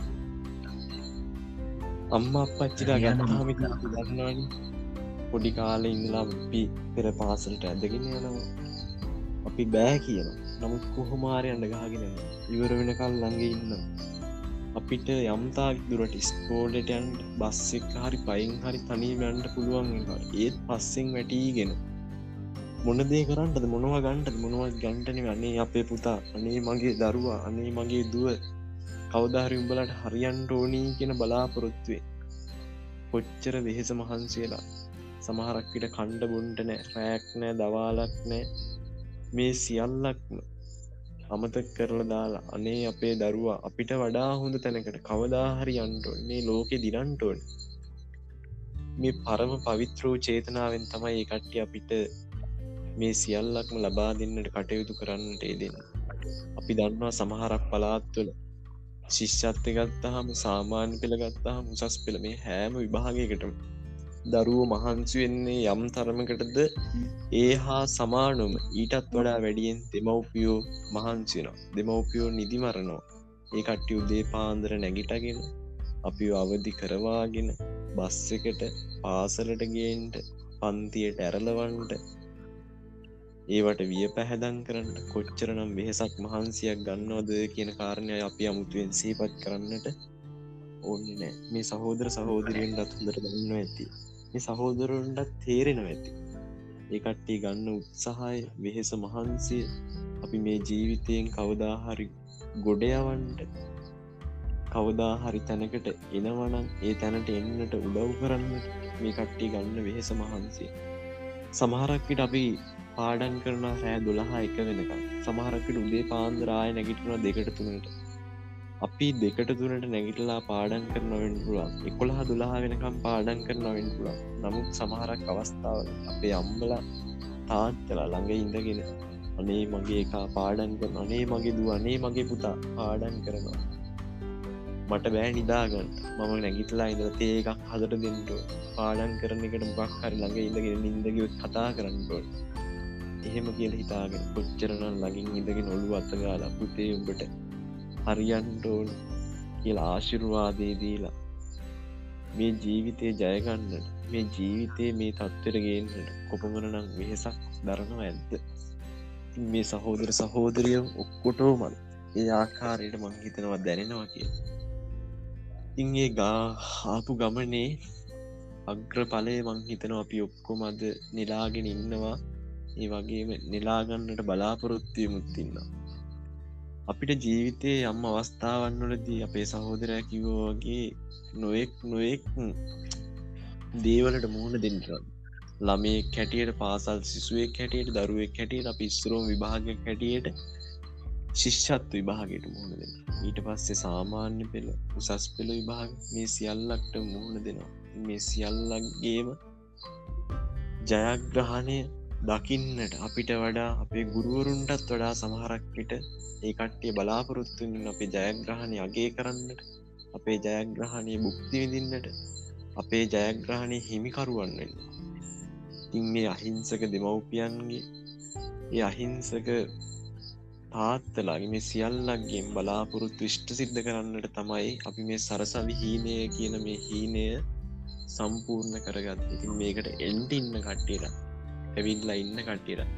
අම්ම අපච්චිලා ගැනහමි දන්නවාන. පොඩි කාල ඉඳලා අපි පෙර පාසලට ඇදගෙන යනවා. අපි බෑ කියන නමුත් කොහොමාරය අඩ ගාගෙන ඉවර වෙනකල් ළඟ ඉන්න අපිට යම්තාක් දුරට ස්කෝලටයන්ට බස්සෙක් හරි පයින් හරි තනීමයන්ට පුළුවන් ඒත් පස්සෙන් වැටීගෙන මොනදේ කරන්නට මොනවා ගන්ට මොනවා ගන්ටන අනේ අපේ පුතා අනේ මගේ දරුවා අනේ මගේ දුව කවදාහරි උඹලට හරියන්ට ඕනී කියෙන බලාපොරොත්තුවේ කොච්චර වෙහෙස මහන්සේලා සමහරක්විට කණ්ඩ බොන්ට නෑ රෑක් නෑ දවාලක් නෑ. මේ සියල්ලක්ම අමතක් කරලා දාලා අනේ අපේ දරුවා අපිට වඩා හොඳ තැනකට කවදාහරි අන්ටොන්නේ ලෝකෙ දිරන්ටෝන් මේ පරම පවිත්‍රෝ චේතනාවෙන් තමයි ඒ කට්ටිය අපිට මේ සියල්ලක්ම ලබා දෙන්නට කටයුතු කරන්නට ඒදෙන අපි දන්නවා සමහරක් පලාත්තුල ශිෂ්‍යත්ත ගත්තහම සාමාන්‍ය පෙළගත්තාහම උසස් පෙළ මේ හෑම විභාගයකටම දරුව මහන්සි වෙන්නේ යම් තරමකටද ඒ හා සමානුම. ඊටත් වඩා වැඩියෙන් දෙමව්පියෝ මහන්සිනවා දෙමව්පියෝ නිදිමරණෝ ඒ කට්ටි උදේ පාන්දර නැගිටගෙන අපි අවධි කරවාගෙන බස් එකට පාසලට ගේන්ට පන්තියට ඇරලවන්ට ඒවට විය පැහැදන් කරන්න කොච්චරනම් වෙහෙසක් මහන්සියක් ගන්නවද කියන කාරණය අපි අමුතුවෙන් සේපත් කරන්නට ඕන්න නෑ. මේ සහෝදර සහෝදරයෙන් දත් හොඳට දන්න ඇති. මේ සහෝදරුන්ට තේරෙන ඇති. ඒකට්ටේ ගන්න උත්සාහය වෙහෙස මහන්සිය අපි මේ ජීවිතයෙන් කවදාහරි ගොඩයවන්ට කවදා හරි තැනකට එනවනම් ඒ තැනට එන්නට උදව් කරන්න මේ කට්ටි ගන්න වෙහෙස මහන්සේ සමහරක්විට අපි පාඩන් කරන රෑ දොළහා එක වෙනකම් සමහරක්කට උදේ පාන්දරාය නැගිටුණ දෙකට තුනට. අපි දෙකට තුනට නැගිටලා පාඩන් කරනවෙන් පුළුවන්. එකොළහ දුලාහ වෙනකම් පාඩන් කරනවෙන් පුළුවන්. නමුත් සමහරක් අවස්ථාව අපේ අම්බල තාත්තලා ළඟ ඉඳගෙන අනේ මගේ එකා පාඩන් කරන අනේ මගේ දු අනේ මගේ පුතා පාඩන් කරනවා. මට බෑ නිදාගන්න. මම නැගිටලා ඉඳ තේකක් හදට දෙන්නට පාඩන් කරන එකට මොක් හරි ළඟ ඉඳගෙන නින්දග කතා කරන්නට එහෙම කියල හිතාගෙන කොච්චරනන් ලඟින් ඉඳගෙන ඔොළු අත්තගාලා පුතේ උඹට හරියන්ටෝන් කියලා ආශිරුවාදේදීලා මේ ජීවිතය ජයගන්නට මේ ජීවිතය මේ තත්ත්වර ගේන්නට කොපමන නම් වෙහෙසක් දරනවා ඇද්ද මේ සහෝදර සහෝදරිය ඔක්කොටෝ මල් ඒ ආකාරයට මං හිතනවා දැනෙනවා කිය ඉන්ගේ ගා ආපු ගමනේ අග්‍ර පලය මං හිතනවා අපි ඔක්කොම අද නිලාගෙන ඉන්නවා. ඒ වගේම නිලාගන්නට බලාපොරොත්තිය මුත්තින්නවා අපිට ජීවිතයේ යම් අවස්ථාවන්නලදී අපේ සහෝදරය කිවෝ වගේ නොයෙක් නොයෙක් දේවලට මුහුණ දෙන්නරන්න ළමේ කැටියට පාසල් සිසුවේ කැටියට දරුවෙක් කැටියට අප ඉස්තරෝම් විභාග කැටියට ශිෂ්ෂත්ව විභාගයට මුහුණ දෙන්න ඊට පස්සේ සාමාන්‍ය පෙළ උසස් පෙළ විභාග මේ සියල්ලක්ට මුහුණ දෙනවා. මේ සියල්ලක්ගේම ජයග්‍රහණය දකින්නට අපිට වඩා අපේ ගුරුවරුන්ටත් වඩා සමහරක්විට ඒ කට්ටිය බලාපොරොත්තුමින් අපේ ජයග්‍රහණය අගේ කරන්නට අපේ ජයග්‍රහණය බුක්ති විඳින්නට අපේ ජයග්‍රහණය හිමිකරුවන්වෙන්න ඉතින් මේ අහිංසක දෙමව්පියන්ගේ ඒ අහිංසක තාත්තලාගේ මේ සියල්ලක්ගෙන් බලාපොරොත්තු විෂ්ට සිද්ධ කරන්නට තමයි අපි මේ සරසවි හීනය කියන මේ හීනය සම්පූර්ණ කරගත් ඉතින් මේකට එන්ට ඉන්න කට්ටියට ඇවිල්ලා ඉන්න කට්ටියට.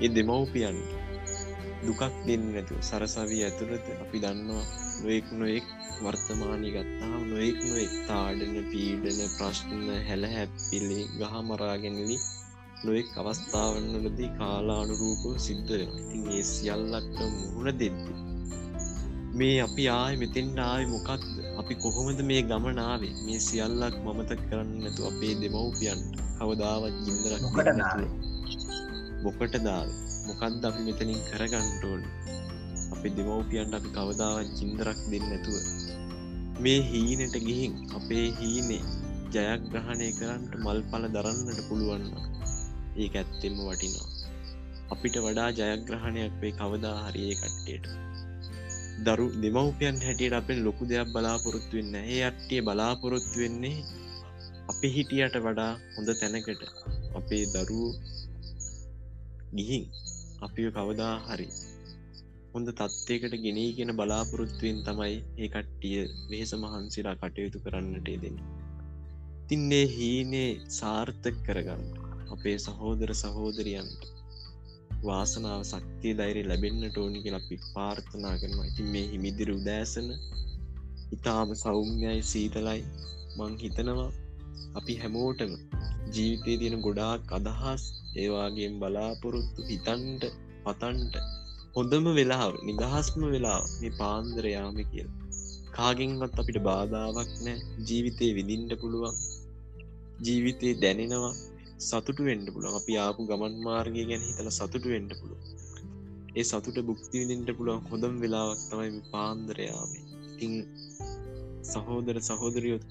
ඒ දෙමව්පියන් දුකක් දෙන්න නැතු සරසවී ඇතුළත අපි දන්නවා නොයෙක් නොයෙක් වර්තමානය ගත්තාව නොයෙක් නොෙක් තාඩන පීඩන ප්‍රශ්න හැල හැප්පිලි ගහමරාගෙනලි නොෙක් අවස්ථාවන්නලදී කාලානුරූප සිද්ධ ඉතින් ඒ සියල්ලක්ට මුහුණ දෙද්දි මේ අපි ආය මෙතෙන්ට ආය මොකක්ද අපි කොහොමද මේ ගමනාවේ මේ සියල්ලක් මමත කරන්නතු අපේ දෙමව්පියන්ට කවදාවත් ගින්දරක් මොකට දාව මොකක්ද අපි මෙතනින් කරගන්ටෝල් අපි දෙමව්පියන්ට අපි කවදාවත් ජින්දරක් දෙන්න නැතුව. මේ හීනට ගිහින් අපේ හීනේ ජයග්‍රහණය කරන්නට මල් පල දරන්නට පුළුවන්න ඒ ඇත්තෙම වටිනවා. අපිට වඩා ජයග්‍රහණයක් වේ කවදා හරියේ කට්ටේට දරු දෙමව්පියන් හැටියට අපෙන් ලොකු දෙයක් බලාපොරොත්තු වෙන්න ඒ අට්ටිය බලාපොරොත්තු වෙන්නේ අපි හිටියට වඩා හොඳ තැනකට. අපේ දරුවෝ ගිහින් අපි කවදා හරි හොඳ තත්ත්යකට ගෙනී කියෙන බලාපොරොත්තුවෙන් තමයි ඒ කට්ටිය වෙහෙස මහන්සිලා කටයුතු කරන්නට දෙන්න තින්නේ හීනේ සාර්ථක කරගන්න අපේ සහෝදර සහෝදරියන්ට වාසනාව සක්තිය දෛරය ලැබෙන්න්න ටෝනි කියලා අපි පාර්ථනා කරනවා. ඉතින් මේ හිමිදිර උදෑසන ඉතාම සෞම්‍යයි සීතලයි. මං හිතනවා අපි හැමෝටම ජීවිතය තියෙන ගොඩාක් අදහස් ඒවාගේ බලාපොරොත්තු හිතන්ට පතන්ට හොඳම වෙලාව නිදහස්ම වෙලා මේ පාන්දරයාම කියල. කාගෙන්වත් අපිට බාධාවක් නෑ ජීවිතය විදින්ට පුළුවන්. ජීවිතය දැනෙනවා. සතුට වෙන්ඩ පුළුවන්. අපි ආපු ගමන් මාර්ගය ගැන හිතල සතුට වෙන්ඩ පුළුව ඒ සතුට බුක්ති විදින්ට පුළුවන් හොඳම් වෙලාවක් තමයි පාන්දරයාම ඉතිං සහෝදර සහෝදරියොත්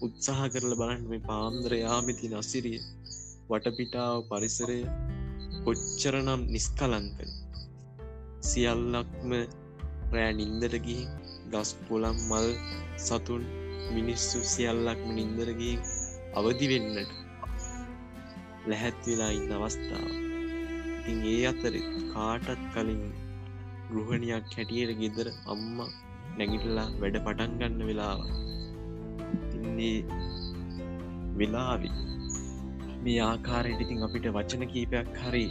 උත්සාහ කරල බලන්න මේ පාන්දරයාමිති නසිරිය වටපිටාව පරිසරය කොච්චරනම් නිස්කලන්කන සියල්ලක්ම රෑ නින්දරගී ගස් පොලම් මල් සතුන් මිනිස්සු සියල්ලක්ම නින්දරගේ අවදි වෙන්නට ලැහැත් වෙලා ඉන්න අවස්ථාව. ඉතින් ඒ අතර කාටත් කලින් ගෘහණයක් හැටියට ගෙදර අම්ම නැගිටලා වැඩ පටන් ගන්න වෙලාව. ඉන්නේ වෙලාවි මේ ආකාරයට ඉතින් අපිට වචන කීපයක් හරි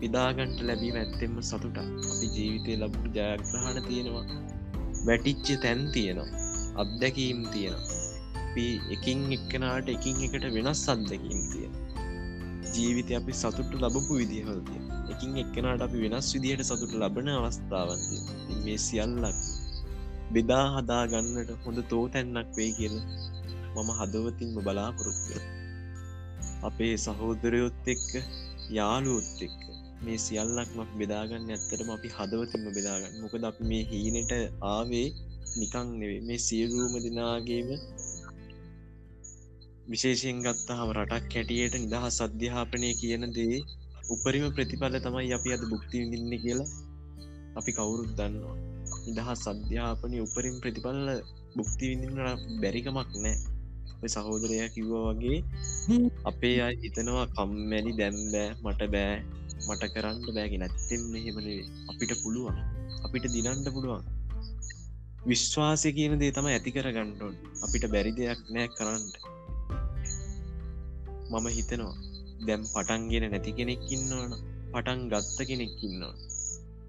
පිදාගන්ට ලැබීම ඇත්තෙම සතුට අපි ජීවිතය ලබපු ජයග්‍රහණ තියෙනවා. වැටිච්ච තැන් තියෙනවා. අත්දැකීම් තියෙන අපි එකින් එක්කනාට එකින් එකට වෙනස් අත්දැකීම් තියෙන ජීවිතය අපි සතුට ලබපු විදිහල්තිය එකින් එක්කනට අපි වෙනස් විදිහයට සතුට ලබන අවස්ථාවන්තිය මේ සියල්ලක් බෙදා හදා ගන්නට හොඳ තෝ තැන්නක් වෙයි කියල මම හදවතින්ම බලාපොරොත්තු අපේ සහෝදරයොත් එක්ක යාලුවොත් එක්ක මේ සියල්ලක්ම බෙදාගන්න ඇත්තටම අපි හදවතින්ම බෙදාගන්න මොකද අපි මේ හීනට ආවේ නිකං නෙවේ මේ සියලූම දෙනාගේම විශේෂයෙන් ගත්තහම රටක් හැටියට නිදහ සධ්‍යාපනය කියන දේ උපරිම ප්‍රතිඵල තමයි අපි අද බුක්ති විඳන්න කියලා අපි කවුරුත් දන්නවා. නිදහ සධ්‍යාපනය උපරින් ප්‍රතිඵල්ල බුක්ති විඳන්න බැරිකමක් නෑ සහෝදරය කිව්වා වගේ අපේ අයි හිතනවා කම්මැලි දැම්බෑ මට බෑ මට කරන්න බෑගෙන ඇත්තෙම එහෙමනේ අපිට පුළුවන්. අපිට දිනන්ට පුළුවන්. විශ්වාසය කියන දේ තම ඇති කර ගණ්ඩෝන් අපිට බැරි දෙයක් නෑ කරන්න. මම හිතනවා දැම් පටන්ගෙන නැති කෙනෙක්කින්නවන පටන් ගත්ත කෙනෙක්කින්නවා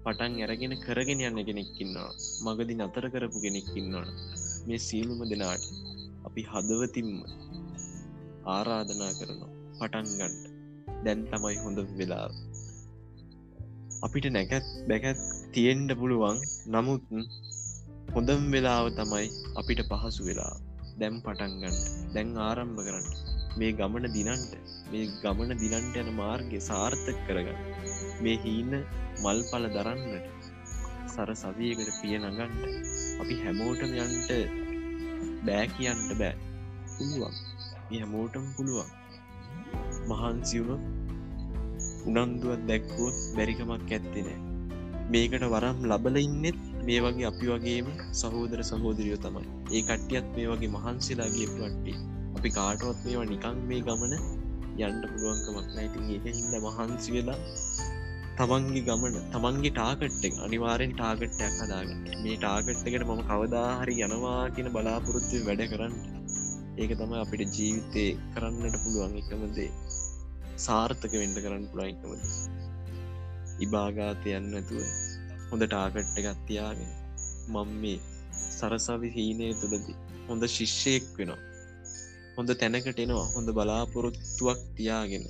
පටන් ඇරගෙන කරගෙන යන්න කෙනෙක්කින්නවා මගදි නතර කරපු කෙනෙක්කින්නවන මේ සියලුම දෙනාට අපි හදවතින්ම ආරාධනා කරනවා පටන් ගන්ඩ දැන් තමයි හොඳ වෙලා අපිට නැකත් බැකත් තියෙන්ඩ පුළුවන්. නමුත් හොඳම් වෙලාව තමයි අපිට පහසු වෙලා දැම් පටන්ගන්න දැන් ආරම්භ කරන්න. මේ ගමන දිනන්ට මේ ගමන දිනන්ට යන මාර්ගය සාර්ථක කරගන්න. මේ හීන මල් පල දරන්නට සර සවියකට පිය නගන්ට අපි හැමෝටම යන්ට බෑ කියන්ට බෑ. පුළුවන්. හැමෝටම පුළුවන්. මහන්සිවුණු උනන්දුවත් දැක්වුවත් බැරිකමක් ඇත්තිනෑ මේකට වරම් ලබල ඉන්නෙත් මේ වගේ අපි වගේම සහෝදර සහෝදරියෝ තමයි. ඒ කට්ටියත් මේ වගේ මහන්සිලාගේ පට්ටි අපි කාටවත් මේවා නිකං මේ ගමන යන්ට පුළුවන්කමක් නැතින් ඒක හින්ද මහන්සි වෙලා තමන්ගේ ගමන තමන්ගේ ටාකට් එක අනිවාරෙන් ටාගට්ටයක් හදාගන්න. මේ ටාගට්ටකට මම කවදාහරි යනවා කියන බලාපොරොත්තුව වැඩ කරන්න. ඒක තම අපිට ජීවිතය කරන්නට පුළුවන් එකමදේ සාර්ථක වෙන්ඩ කරන්න පුළයිකමද ඉබාගාතයන්න ඇතුව හොඳ ටාගට්ට ගත්තියාගෙන මං මේ සරසවි හීනය තුළදී හොඳ ශිෂ්‍යයෙක් වෙනවා. හොඳ තැනකට එනවා. හොඳ බලාපොරොත්තුවක් තියාගෙන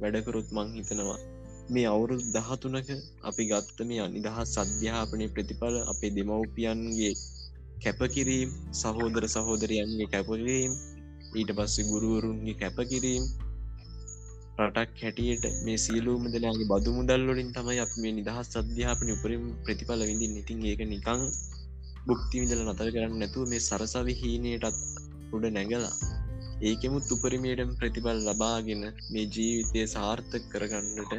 වැඩකරුත් මං හිතනවා මේ අවුරුදු දහතුනක අපි ගත්ත මේ අනිදහස් සධ්‍යාපනය ප්‍රතිඵල අපේ දෙමව්පියන්ගේ කැපකිරීම් සහෝදර සහෝදරයන්ගේ කැපකිරීම් ඊට පස්සේ ගුරුවරුන්ගේ කැපකිරීම් රටක් හැටියට මේ සියලූම දෙලාගේ බදු මුදල්ලොලින් තමයි අප මේ නිදහස් අධ්‍යාපන උපරින් ප්‍රතිඵල විඳින් ඉතින් ඒක නිකං බුක්ති විඳල නතර කරන්න නැතුව මේ සරසවි හීනයටත් උඩ නැගලා ඒකෙමුත් උපරිමේටම ප්‍රතිඵල ලබාගෙන මේ ජීවිතය සාර්ථක කරගන්නට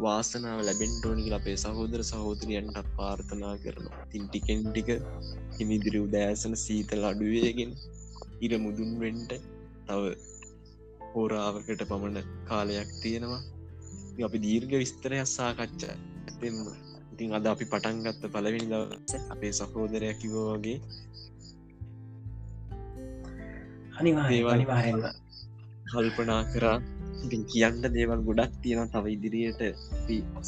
වාසනාව ලැබෙන්ටෝනික අපේ සහෝදර සහෝදරියන්ට පාර්ථනා කරනවා. තින් ටිකෙන් ටික හිමිදිරි උදෑසන සීතල අඩුවේගෙන ඉර මුදුන්වෙන්ට තව හෝරාවකට පමණ කාලයක් තියෙනවා. අපි දීර්ඝ විස්තරයක් සාකච්ඡා ඇතෙම ඉතින් අද අපි පටන්ගත්ත පලවෙනි දවස අපේ සහෝදරයක් කිවෝගේ අනිවා අනිවාරෙන්න්න කල්පනා කරා. කියන්න දේවල් ගොඩක් තියෙන තව ඉදිරියට.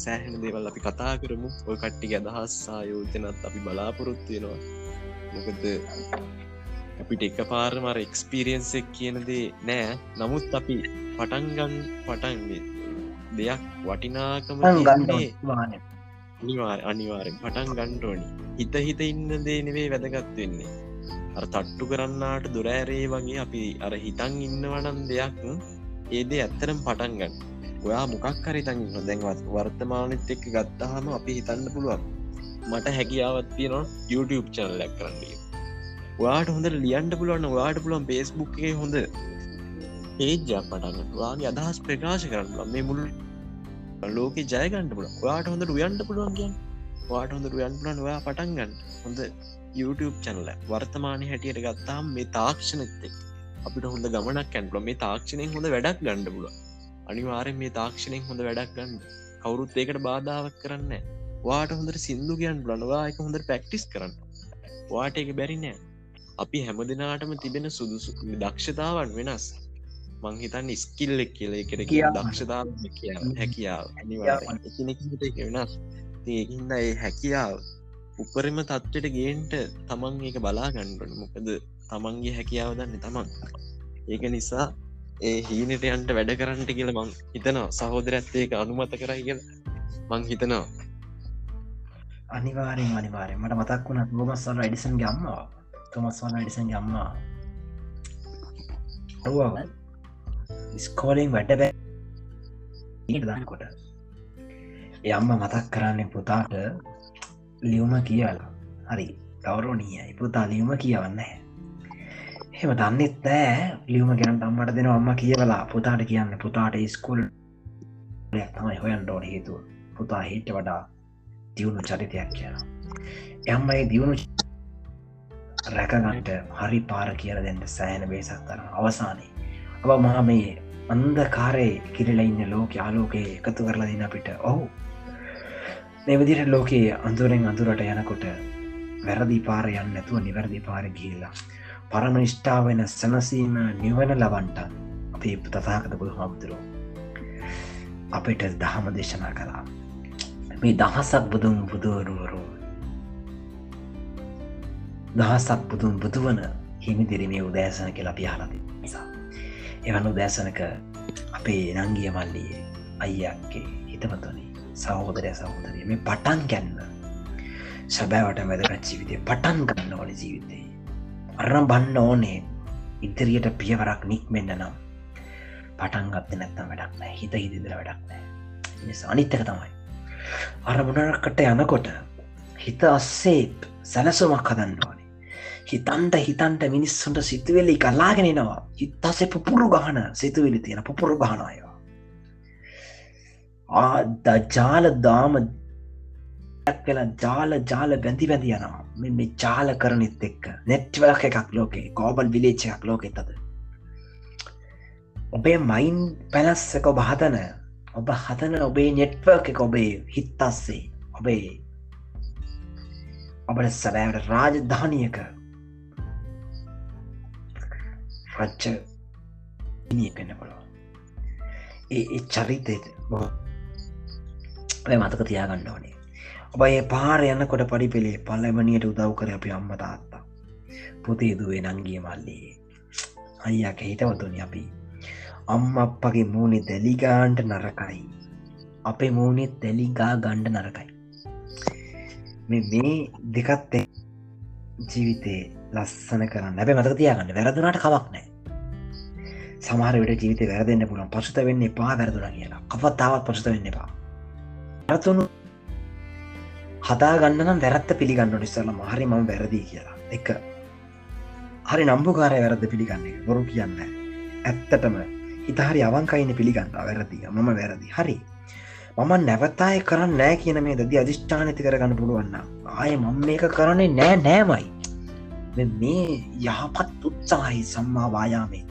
සෑහෙන දේවල් අපි කතා කරමු. ඔය කට්ටි අදහස් සායෝජනත් අපි බලාපොරොත්තුවෙනවා මොකද අපිට එක පාරමර එක්ස්පිරියන්සෙක් කියනදේ නෑ. නමුත් අපි පටන්ගන් පටන්ගේ දෙයක් වටිනාකම ගන්න අනිවාර අනිවාරෙන් පටන් ගණ්ඩෝනි හිත හිත ඉන්න දේ නෙවේ වැදගත් වෙන්නේ තට්ටු කරන්නාට දුරෑරේ වගේ අපි අර හිතන් ඉන්නවනන් දෙයක් ඒදේ ඇත්තරම් පටන්ගන්න ඔයා මොකක් හරිතන් දැන්වත් වර්තමානත් එක්ක ගත්තහම අපි හිතන්න පුළුවන්. මට හැකියාවත් තියෙනවා YouTube චනලක් කරන්නේ වාට හොඳ ලියන්ට පුළුවන්න වාට පුළුවන් පේස්බුක් එක හොඳ ඒජ්ජක් පටන්න වාගේ අදහස් ප්‍රකාශ කරන්න මේ මුල් ලෝක ජයගන්ට පුල වාට හොඳ රුයන්ට පුළුවන් කියන් වාට හොඳ රුයන් පුලන් ඔයා පටන්ගන්න හොඳ YouTube චැනල වර්තමානය හැටියට ගත්තාම් මේ තාක්ෂණත්තෙක් අපිට හොඳ ගමනක් ඇන්පල මේ තාක්ෂණයෙන් හොඳ වැඩක් ගණඩ පුල අනිවාරෙන් මේ තාක්ෂණයෙන් හොඳ වැඩක් ගන්න. කවුරුත් ඒකට බාධාවක් කරන්න වාට හොඳට සිින්දු කියන් බලනවා එක හොඳ පැක්ටිස් කරන්න. වාට එක බැරිනෑ අපි හැම දෙනාටම තිබෙන සුදුසු දක්ෂතාවන් වෙනස්. මංහිතන් ස්කිල්ලෙක් කියල. එකට කිය දක්ෂතාව කිය හැකියාව. වෙනස්. ඒහින්ද ඒ හැකියාව උපරිම තත්වට ගේන්ට තමන් ඒක බලා ගණ්ඩන මොකද තමන්ගේ හැකියාව දන්න තමන්. ඒක නිසා ඒ හීනට යන්ට වැඩ කරන්නට කියල මං හිතනවා. සහෝදරඇත්තේක අනුමත කරයි කියල මං හිතනවා. අනිවාරෙන් අනිවාරය මට මතක් වුණ ගොමස්සල අඩිසන් ගම්මවා තොමස්වල අඩිසන් ගම්මා ස්කෝලින් වැඩ බෑ. දන්නකොට යම්ම මතක් කරන්න පුතාට ලියුම කියලා හරි ගෞරෝණීයයි පුතා ලියුම කියවන්න හෙම දන්නෙත් නෑ ලියුම ගැන අම්මට දෙන අම්ම කියවලා. පුතාට කියන්න පුතාට ස්කුල් තමයි හොයන් ඩෝන හේතුව. පුතා හිට වඩා දියුණු චරිතයක් කියන එම්මයි දියුණු රැකගන්ට හරි පාර කියල දෙන්න සෑන බේසක් තරන අවසානයේ. අප මහා මේ අන්ද කාරය කිරල ඉන්න ලෝක ආලෝකයේ එකතු කරලා දින අපිට ඔහු මේ විදිට ලෝකයේ අඳුරෙන් අඳුරට යනකොට වැරදි පාර යන්න නැතුව නිවැරදි පාර ගිල්ලා පරම නිෂ්ඨාව වෙන සැනසීම නිවන ලබන්ට අපේ තතාකත බුදු හාමුදුරුව අපිට දහම දේශනා කලා මේ දහසක් බුදුන් බුදුවරුවරු දහසක් බුදුන් බුදුවන හිමි දිරිමේ උදෑසන කියලා පියාලති නිසා. එවන් උදෑසනක අපේ නංගිය මල්ලියේ අයියක්ගේ හිතමතුනි සහෝදරය සහෝදරිය මේ පටන් ගැන්න සැබෑවට වැදගත් ජීවිතය පටන් ගන්න ඕන ජීවිතේ. අරම් බන්න ඕනේ. ඉදිරියට පියවරක් නික්මෙන්න්න නම් පටන්ගත්ත නැත්තම් වැඩක් නෑ හිත හිදිදර වැඩක් නෑ අනිත්තක තමයි. අර මුණරකට යනකොට හිත අස්සේ සැලසුමක් හදන්න ඕනේ. හිතන්ට හිතන්ට මිනිස්සුන්ට සිතුවෙලි කලාගෙනෙනවා හිත්තසේ පුපුරු ගහන සිතුවිලි තියෙන පුපුරු ගහනයවා ආද ජාල දාම කලා ජාල ජාල බැඳි බැඳි යනවා මෙ මේ ජාල කරනෙත් එක්ක නෙට්වලක එකක් ලෝකේ කෝබල් විලේච්චයක් ලෝකෙ තද ඔබේ මයින් පැලස්සක ඔබ හතන ඔබ හතන ඔබේ නෙට්වර්ක එක ඔබේ හිත්තස්සේ ඔබේ ඔබට සැබෑවට රාජධානියක රච්ච පෙන්න පොළො ඒ චරිතයට බො මතක තියාගන්න ඕනේ. ඔබ ඒ පාර යන්නකොට පඩි පෙළේ පල්ලමනියට උදව් කර අපි අම්ම තාත්තා. පුතේ දුවේ නංගිය මල්ලේ. අයියක හිටවතුනි අපි. අම්ම අප්පගේ මූුණේ දැලිගාන්ට නරකයි. අපේ මූුණෙත් දැලිගා ගණ්ඩ නරකයි. මේ දෙකත් ජීවිතේ ලස්සන කරන්න. නැබ මතක තියාගන්න වැරදුනාට කවක් නෑ සමහර විට ජීවිත වැරදන්න පුළන් පසුත වෙන්න පා වැරදුන කියලා. කපත්තාවත් පසුත වෙන්න එපා. රතුුණු හදාගන්න වැරත්ත පිළිගන්න නිස්සල්ලම හරි මම වැරදිී කියලා. එක. හරි නම්බුකාරය වැරද පිළිගන්නේ. බොරු කියන්න ඇත්තටම ඉතාහරි අවංකයින පිළිගන්න වැරදිය මම වැරදි. හරි. මම නැවතාය කරන්න නෑ කියන මේ දදි අධිෂ්ඨානති කරගන්න පුළුවන්න ආය මම මේක කරන්නේ නෑ නෑමයි. මේ යහපත් උත්සාහහි සම්මා වායාමේ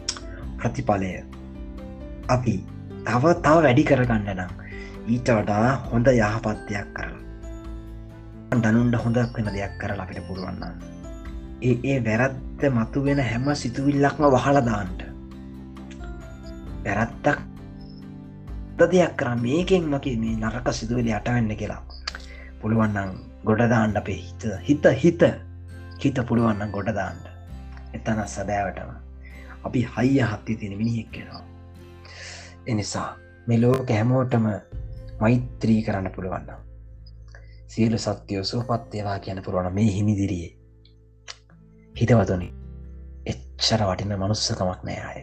ප්‍රතිඵලය අපි තව තව වැඩි කරගන්න නම් ඊට වඩා හොඳ යහපත්යක් කරලා. දනුන්ට හොඳක් වෙන දෙයක් කරලා අපිට පුළුවන්න ඒ ඒ වැරත්ත මතු වෙන හැම සිතුවිල්ලක්ම වහලදාන්ට වැරත්තක් දෙයක් කරම් මේකෙන් මගේ මේ නරක සිදුවලි අටවෙන්න කියලා. පුළුවන්නම් ගොඩදාන්ඩ අපේ හිත. හිත හිත. හිත පුළුවන්න ගොඩදාන්ට එතන සදෑවටම අපි හයිය හත්ති තියෙන මිනිහෙක් කෙනවා එනිසා මෙලෝක හැමෝටම මෛත්‍රී කරන්න පුළුවන්න සියලු සත්‍යයෝ සූපත්තේවා කියන පුරුවන මේ හිමිදිරියේ. හිතවතුනි එච්චර වටින මනුස්සකමක් නෑ අය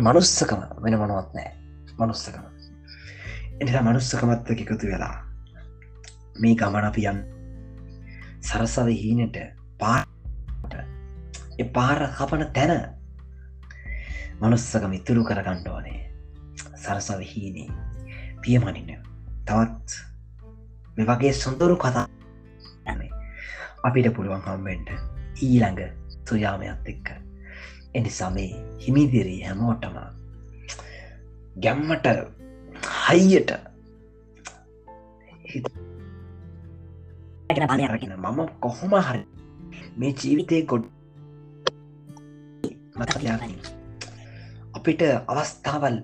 මනුස්සකම වෙන මනුවත් නෑ. මනුස්සකම එනිසා මනුස්සකමත්ව එකතු වෙලා මේ ගමන අපියන් සරසව හීනට පාට පාර කපන තැන මනුස්සකම ඉතුරු කරගණ්ඩ ඕනේ. සරසව හීනේ. පියමනින්න තවත් මේ වගේ සොඳුරු කතා අපිට පුළුවන් හම්බෙන්ට ඊළඟ සුයාමයක් එක්ක. එනිසා මේ හිමිදිරී හැමෝටම ගැම්මට හයියට මම කොහොම හරි මේ ජීවිතය ගොඩ් මතකයාගනි අපිට අවස්ථාවල්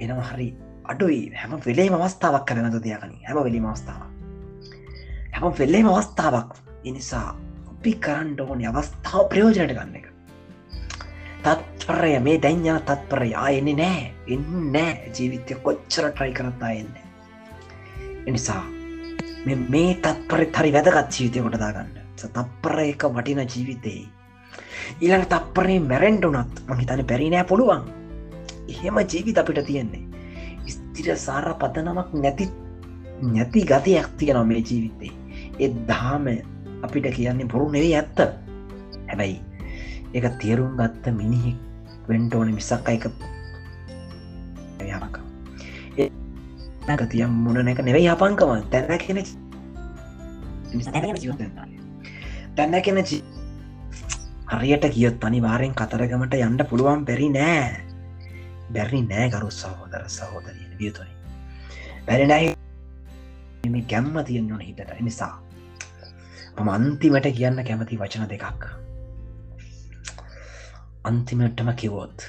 එනවා හරි අඩුයි. හැම වෙලේ අවස්ථාවක් කරනතු තියගනි. හැම වෙලීම අවස්ථාව හැම වෙල්ලේම අවස්ථාවක්. එනිසා අපි කරන්න ඕනි අවස්ථාව ප්‍රයෝජනයට ගන්න එක. තත්පරය. මේ දැන්ඥා තත්පරය. ආයන්නේ නෑ එන්න නෑ ජීවිතය කොච්චර ට්‍රයි කරත්තා එන්න එනිසා මේ තත්පරෙ හරි වැදගත් ජීවිතය කොටදාගන්න තත්පර එක වටින ජීවිතයේ ඊළඟ තත්පරේ මැරෙන්ඩුනත් මහිතන පැරිනෑ පුළුවන්. එහෙම ජීවිත අපිට තියෙන්නේ. ස්තිර සාර පතනමක් නැති නැති ගතියක් තියෙනවා මේ ජීවිතේ. එත් දාම අපිට කියන්නේ බොරු නෙවේ ඇත්ත. හැබැයි එක තේරුම් ගත්ත මිනිහෙක් වෙන්ටෝන මිසක් අයක යනක තියම් මුණ එක නෙවෙයි අපංකම. තැන කෙන තැන්න කෙන හරියට කියොත් අනිවාරෙන් කතරගමට යන්න පුළුවන් බැරි නෑ බැරි නෑ කරු සහෝදර සහෝදරියෙන් වියතුනි. බැරිනයි ගැම්ම තියෙන් ඕන හිතට. නිසා මම අන්තිමට කියන්න කැමති වචන දෙකක්. අන්තිමටම කිවොත්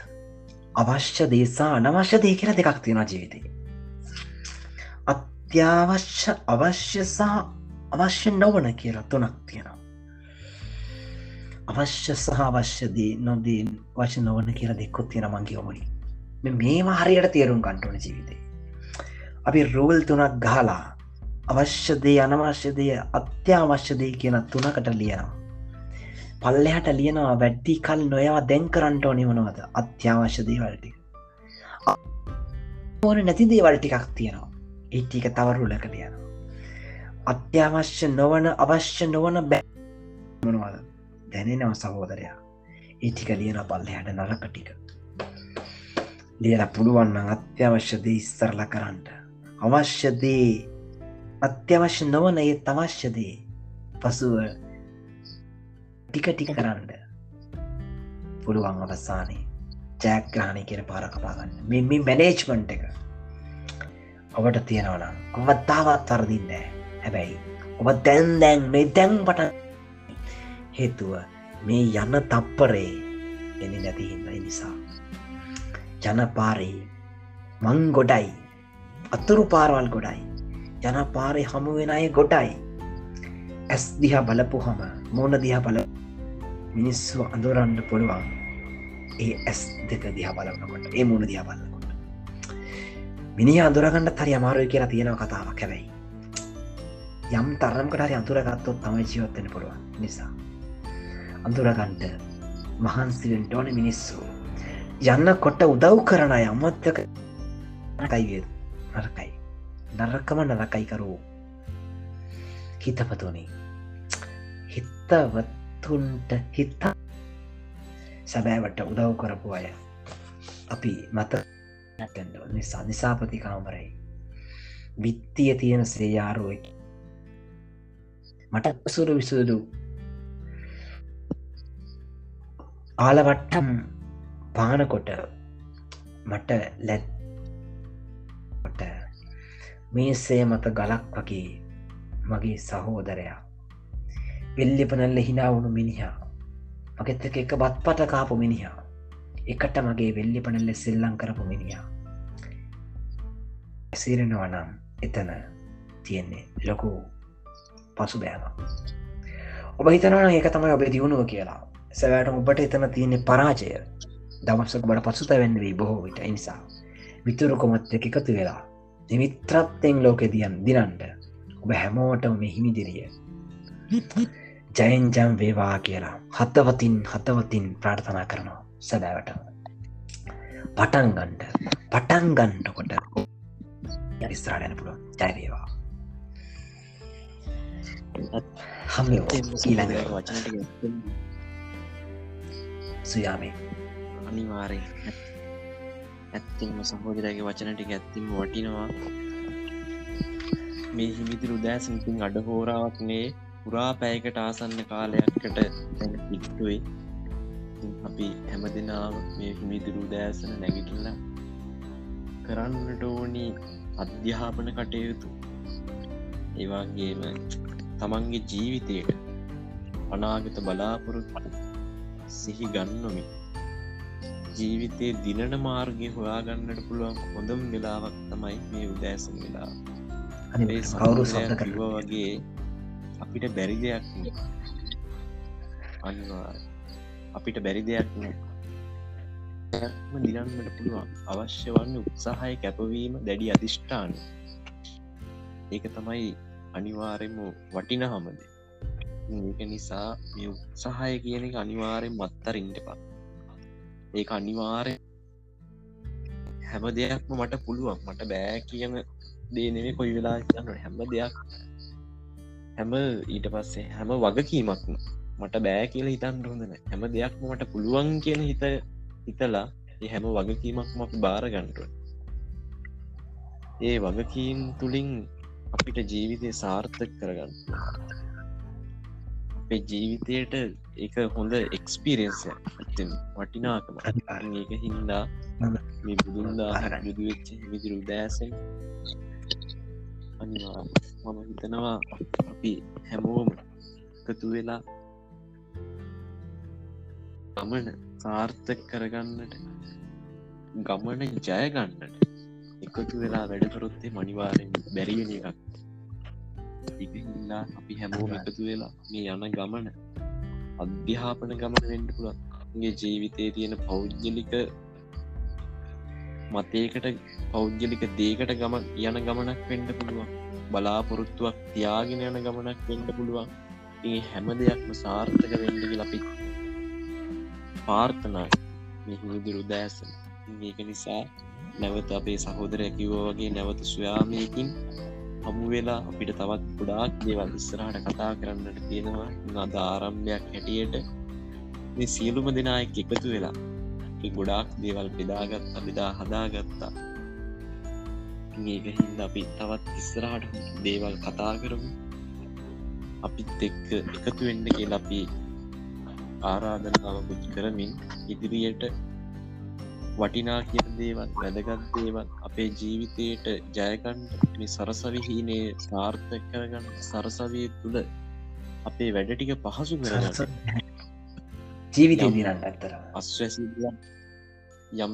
අවශ්‍ය දේසා අනවශ්‍ය දේ කියල දෙකක් තියෙන ජීවිතේ. අත්‍යවශ්‍ය අවශ්‍ය සහ අවශ්‍ය නොවන කියලා තුනක් තියෙනවා. අවශ්‍ය සහ අවශ්‍යදී නොදී වශ නොවන කියලා දෙක්කොත් තියෙන මංගේ ඔමනි මේවා හරියට තේරුම් කන්ටුවන ජීවිතේ. අපි රෝල් තුනක් ගහලා අවශ්‍යදේ අනවශ්‍යදය අත්‍යවශ්‍යදේ කියන තුනකට ලියනවා. පල්ලෙහට ලියනවා වැඩ්ඩි කල් නොයවා දැන් කරන්නට නිවනවද අත්‍යවශ්‍ය දේවල්ටි ඕන නැති දේවල් ටිකක් තියෙනවා. ඒටික තවරුලක ලියනවා. අත්‍යවශ්‍ය නොවන අවශ්‍ය නොවන බැමනවාද දැනෙනව සහෝදරයා. ඒටික ලියන පල්ලෙහට නරක ටික. ලියල පුළුවන්න අත්‍යවශ්‍යදේ ඉස්තරල කරන්නට අවශ්‍යදේ අත්‍යවශ්‍ය නොවන ඒ අවශ්‍යදේ පසුව ටික ටික කරන්න. පුළුවන් අවස්සානයේ ජෑග්‍රහණය කියන පාර කපාගන්න මෙ මැනේජ්මන්ට් එක ඔබට තියෙනවනම් ඔබත්තාවත් තරදින්න හැබැයි ඔබ දැන් දැන් මේ දැන් පට හේතුව මේ යන්න තප්පරේ එනි නැතිහින්න නිසා. ජනපාරී. මං ගොඩයි. අතුරු පාරවල් ගොඩයි. ජනපාරය හමුවෙන අය ගොඩයි. ඇස් දිහ බලපු හම මෝන දිහ බල මිනිස්සු අඳුරන්න පුළුවන් ඒ ඇස් දෙක දිහ බලන්නකොට ඒ මුණ දිහ බලන්නකොට මිනි අඳුරගන්න තරි අමාරුව කියලා තියෙනව කතාවක් හැබැයි. යම් තරම්කට හරි අතුරගත්තොත් තමයි ජීවත්වෙන පුළුවන් නිසා. අඳුරගන්ට මහන්සිවෙන්ට ඕන මිනිස්සු. යන්න කොට උදව් කරන අය අමත්තක කයිවේද නරකයි. නරකම නරකයිකරූ හිතපතුනේ. හිත්තවත්තුන්ට හිත්ත සැබෑවට උදව් කරපු අය අපි මත නැටෙන්ඩ නිසා නිසාපති කාමරයි විත්තිය තියෙන සේයාරුවකි මට සුරු විසුදු ආලවට්ටම් පානකොට මට ලැත් මේසේ මත ගලක් වගේ මගේ සහෝදරයා. වෙල්ලිපනල්ල හිනාවුණු මිනිහා. මගෙත් එක එක බත් පට කාපු මිනිහා. එකට මගේ වෙල්ලිපනල්ල සෙල්ලං කරපු මිනිහා. සිරෙනවනම් එතන තියෙන්නේ ලොකු පසු බෑම ඔබ හිතනවා ඒක තමයි ඔබ දියුණුව කියලා. සැවෑට ඔබට එතන තියෙන්නේ පරාජය. දමස්සක බට පසුත වෙන්න වී බොහෝ විට. නිසා විතුරු කොමත් එක එකතු වෙලා නිමිත්‍රත්තෙන් ලෝකෙ දියන් දිනන්ට ඔබ හැමෝටම මෙහිමිදිරිය ජයන්ජම් වේවා කියලා හතවතින් හතවතින් ප්‍රාර්ථනා කරනවා සැබෑවට පටන්ගන්ඩ පටන්ගන්ඩකොට ඉස්ත්‍රාටයන පුළුව ජයවේවා හම ඊළඟ වචනට සුයාමේ අනිවාරය ඇත්තිම සහෝදරගේ වචන ටික ඇත්තිම වටිනවා. මේ හිමිතිරු දෑසන්තින් අඩ හෝරාවක්නේ පුරා පෑයකට ආසන්න කාලයක්කට පිට්ටුවේ අපි හැම දෙනාව මේ හිමිදිරු දෑසන නැගිටල්ල කරන්නට ඕනි අධ්‍යාපන කටයුතු. ඒවාගේම තමන්ගේ ජීවිතයට අනාගත බලාපොරොත්තු සිහි ගන්නොමි ජීවිතය දිනන මාර්ගය හොයාගන්නට පුළුවන් හොඳම් වෙලාවක් තමයි මේ උදෑසන් වෙලා. කවුරු කර වගේ අපිට බැරි දෙයක් අනිවා අපිට බැරි දෙයක් නෑ. දිනන්නට පුළුවන්. අවශ්‍ය වන්න උත්සාහය කැපවීම දැඩි අධිෂ්ඨාන ඒක තමයි අනිවාරෙන්ම වටින හමද ඒක නිසා මේ උත්සාහය කියන එක අනිවාරෙන් මත්තරින්ට පත් ඒක අනිවාරය හැම දෙයක්ම මට පුළුවන්. මට බෑ කියන දේ නෙමේ කොයි වෙලා යන්න. හැම දෙයක් හැම ඊට පස්සේ හැම වගකීමක්ම මට බෑ කියලා හිතන් හොඳන හැම දෙයක්ම මට පුළුවන් කියන හිත හිතලා හැම වගකීමක්ම අපි බාර ගන්ටුව ඒ වගකීම් තුළින් අපිට ජීවිතය සාර්ථක කරගන්න. අපේ ජීවිතයට එක හොඳ එක්ස්පිරියන්ස වටිනාකම. ඒක හින්දා මේ බුදුන්දා යුදුවෙච්ච විදිරු දෑසෙන් අනිවා මම හිතනවා අපි හැමෝම එකතු වෙලා ගමන සාර්ථක කරගන්නට ගමන ජයගන්නට එකතු වෙලා වැඩකරොත්තේ මනිවාරෙන් බැරිවෙන එකක්. ඉහිල්ලා අපි හැමෝම එකතු වෙලා මේ යන ගමන අධ්‍යාපන ගමන වෙන්ඩ පුළන්ගේ ජීවිතය තියෙන පෞද්ගලික මතයකට පෞද්ගලික දේකට ගමන් යන ගමනක් වෙන්ඩ පුළුවන්. බලාපොරොත්තුවක් තියාගෙන යන ගමනක් වෙන්ඩ පුළුවන්. ඒ හැම දෙයක්ම සාර්ථක වෙන්ඩග ලපි පාර්ථනා මිහිදුරු දෑසන ඒක නිසා නැවත අපේ සහෝදර ඇකිවෝ වගේ නැවත සොයාමයකින් හමු වෙලා අපිට තවත් ගොඩාක් දේවල් ඉස්සරහට කතා කරන්නට තියෙනවා. නද ආරම්භයක් හැටියට මේ සියලුම දෙනායක් එකතු වෙලා ගොඩාක් දේවල් බෙදාගත් අබිදා හදාගත්තා. ඒක හින්ද අපි තවත් ඉස්සරහට දේවල් කතා කරමු. අපිත් එක්ක එකතු වෙන්න කියල අපි ආරාධනාවකුත් කරමින් ඉදිරියට වටිනා කිය දේවල් වැදගත් දේවල් අපේ ජීවිතයට ජයකන් මේ සරසවිහීනේ සාර්ථක කරගන්න සරසවය තුළ අපේ වැඩ ටික පහසු කරගන්න. ජීවිතය දිරන්න ඇත්තර අස්වැසිදයක් යම්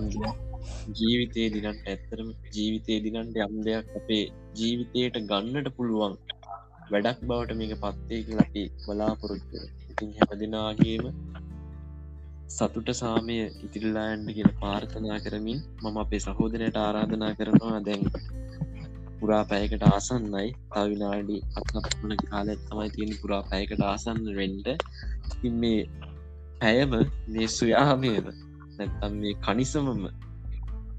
ජීවිතය දිනට ඇත්තරම ජීවිතය දිනන්ට යම් දෙයක් අපේ ජීවිතයට ගන්නට පුළුවන් වැඩක් බවට මේක පත්තේ ලපි බලාපොරොත්තු ඉතින් හැමදිනාගේම සතුට සාමය ඉතිරිල්ලායන්ට කියල පාර්ථනා කරමින් මම අපේ සහෝදනයට ආරාධනා කරනවා. දැන් පුරා පැයකට ආසන්නයි. තවිනාඩි අත්නපන කාලත් තමයි තියෙන පුරා පැයකට ආසන්න වෙන්ට ඉතින් මේ පැයම මේ සුයාමයම නැත්තම් මේ කනිසමම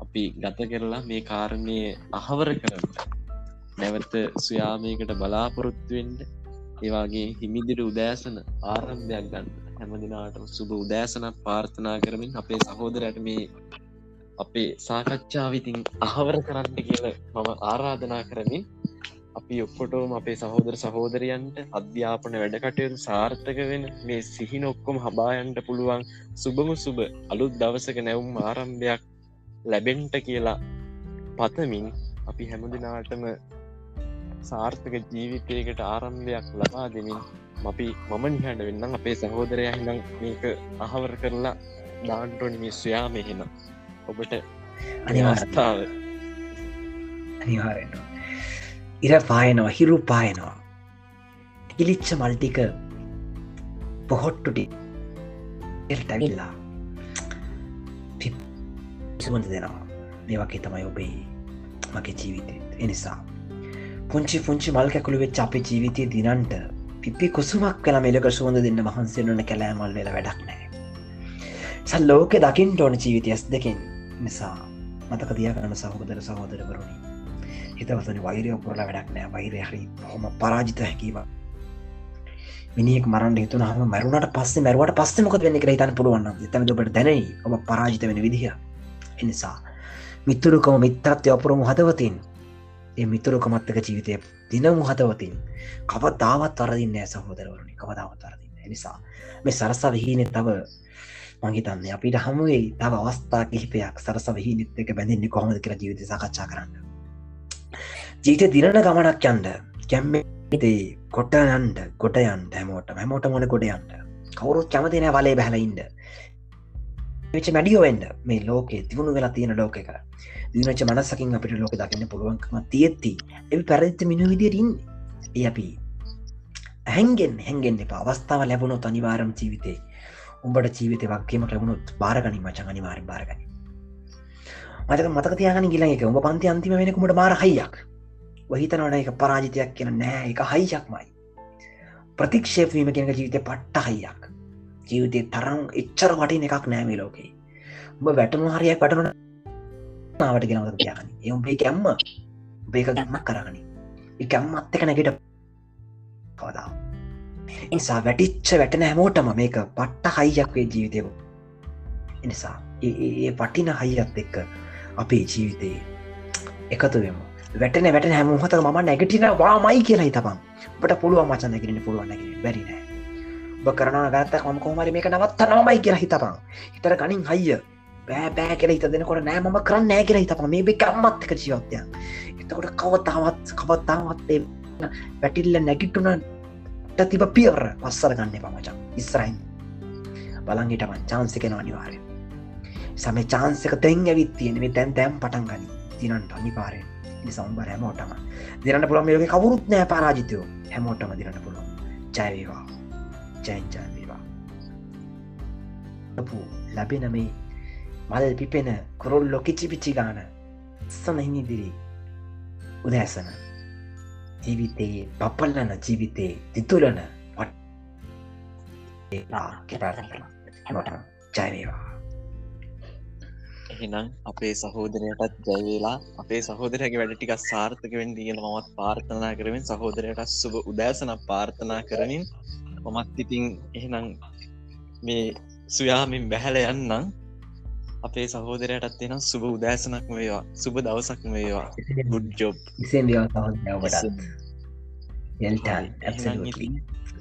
අපි ගත කරලා මේ කාරණය අහවර කරන්න නැවත සුයාමයකට බලාපොරොත්තුවෙන්ට ඒවාගේ හිමිදිර උදෑසන ආරම්භයක් ගන්න. හැමදිනාටම සුබ උදෑසනත් පාර්ථනා කරමින් අපේ සහෝදරයට මේ අපේ සාකච්ඡාවිතින් අහවර කරන්න කියල මම ආරාධනා කරමින් අපි ඔක්කොටෝම අපේ සහෝදර සහෝදරයන්ට අධ්‍යාපන වැඩකටයුතු සාර්ථක වෙන මේ සිහින ඔක්කොම හබායන්ට පුළුවන් සුබම සුබ අලුත් දවසක නැවුම් ආරම්භයක් ලැබෙන්ට කියලා පතමින් අපි හැමදිනාටම සාර්ථක ජීවිතයකට ආරම්භයක් ලබා දෙමින් අපි මම නිහට වෙන්නම් අපේ සහෝදරය හිනම් මේක අහවර කරලා දාන්ටොනි මිස්වයා මෙහෙන ඔබට අනිවස්ථාව අනිවාරෙන්වා ඉර පායනවා හිරු පායනවා. ඉලිච්ච මල්ටික පොහොට්ටුටි එල්ටැවිල්ලා සුමඳ දෙනවා. මේ වගේ තමයි ඔබේ මගේ ජීවිතය. එනිසා පුංචි පුංචි මල් කැකුළු වෙච් අපේ ජීවිතය දිනන්ට පිපි කුසුමක් කළ මෙලක සුවඳ දෙන්න වහන්සේනන කැලෑමල් වෙල වැඩක් නෑ සල් ලෝක දකිින් ඕන ජීවිතයස් දෙකින් නිසා මතක දියගනම සහෝදර සහෝදරවරුණි හිතවතන වෛරය පුරල වැඩක් නෑ වෛරය හරි හොම පරාජිත හැකිව මිනිියක් මරන්න හිතුන හම මරුණට පස්සේ මැරුවට පස්සේ මොක වෙන්න කරතන්න පුළුවන්න තම ඔබට දැනයි. ඔබ පරාජිත වෙන විදිහ. එනිසා මිත්තුරුකම මිත්‍රත්ය අපුරම හදවතින් ඒ මිතුරුකමත්තක ජීවිතය දිනමු හදවතින් කවදාවත් වරදින්න සහෝදරවරුණි කවදාවත් වරදින්න නිසා මේ සරස විහීනෙ තව මංහිතන්නේ අපිට හමුවේ තව අවස්ථා කිහිපයක් සරස විහිනෙත් එක බැඳන්නේ කොහොමද කියලා ජීවිත සකච්ඡා කරන්න. ජීවිත දිනන ගමනක් යන්ඩ කැම්මේ කොට යන්ඩ ගොට යන්ට හැමෝට හැමෝට මොන ගොඩ යන්ට කවුරුත් කැමතින වලේ බැහලඉන්ඩ වෙච මැඩියෝවෙන්ඩ මේ ලෝකේ තිබුණු වෙලා තියෙන ලෝක එක දිනච මනසකින් අපිට ලෝක දකින්න පුළුවන්කම තියෙත්ති එ පැරදිත මිනි විදිරින් ඒ අපි හැන්ගෙන් හැන්ගෙන් එප. අවස්ථාව ලැබුණොත් අනිවාරම් ජීවිතේ. උඹට ජීවිත වක්ගේම ලැබුණොත් බාරගනි මචන් අනිවාරෙන් බාරගනි මතක මතක තියාගන ගිල එක. උඹ පන්ති අන්තිම වෙනකුමට මාර හයියක්. වහිතනවන එක පරාජිතයක් කියන නෑ. එක හයියක්මයි. ප්‍රතික්ෂේපවීම කෙනක ජීවිතය පට්ට හයියක්. ජීවිතය තරම් එච්චර වටින එකක් නෑමේ ලෝකේ. උඹ වැටනු හරියක් වැටන නාවට ගෙනවද කියගනි එවුම්ේ කැම්ම බේක ගන්නක් කරගනි එකම්මත් එක නැගෙට කවදා. නිසා වැටිච්ච වැටන හැමෝටම මේක පට්ට හයියක් වේ ජීවිතය එනිසා ඒ පටින හයිත් එක්ක අපේ ජීවිතයේ එකතුවම වැටන වැට හැමහත ම නැගටින වාමයි කියලා හිතපන්. බට පුළුව මචන් නැගරෙන පුළුවන් නැගෙන බැරිනෑ ඔබ කරන ගත්තක් ම කොමරි මේක නවත්ත නමයි කියලා හිතපන්. හිතර ගනින් හයිය බෑ බෑ කෙර හිත දෙනකොට නෑ ම කරන්න නෑ කියලා හිතප මේ බෙකම්මත්තක ජීවත්යන් එතකොට කවතාවත් කවත්තාවත් වැටිල්ල නැගිට්ටුන පට්ට තිබ පියවර පස්සර ගන්න පමචන් ඉස්රයින් බලංගිටමන් චාන්සිකෙන අනිවාරය සම චාන්සක තැන් ඇවිත් තියෙනෙ තැන් තැම් පටන් ගනි. තිනන්ට අනිපාරය සම්බර හැමෝටම. දිරට පුළම යක කවුරුත් නෑ පරාජිතයෝ. හැමෝටම දිරට පුළුව ජයවේවා ජයන්ජයවේවා ලැබෙන මේ මල් පිපෙන කොරොල්ලො කිචි පිච්චි ගාන සනහිනිදිරි උදෑසන. ජීවිතයේ පපල්ලන ජීවිතයේ තිතුලන හැමට ජයවේවා එහෙනම් අපේ සහෝදරයටත් ජයවෙලා අපේ සහෝදරයගේ වැඩ ටිකක් සාර්ථක වෙන් තියෙන මත් පාර්ථනා කරමින් සහෝදරයට සුබ උදෑසන පාර්ථනා කරමින් මමත් ඉතින් එහෙනම් මේ සුයාමින් බැහැල යන්නම්. අපේ සහෝදරයටත් එනම් සුබ උදෑසනක් වේවා සුබ දවසක් වේවා good job.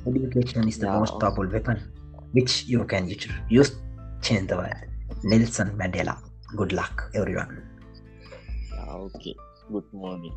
Education is the Yeah. most powerful weapon which you can use, change the world. Nelson Mandela. Good luck, everyone. Okay good මෝනිින්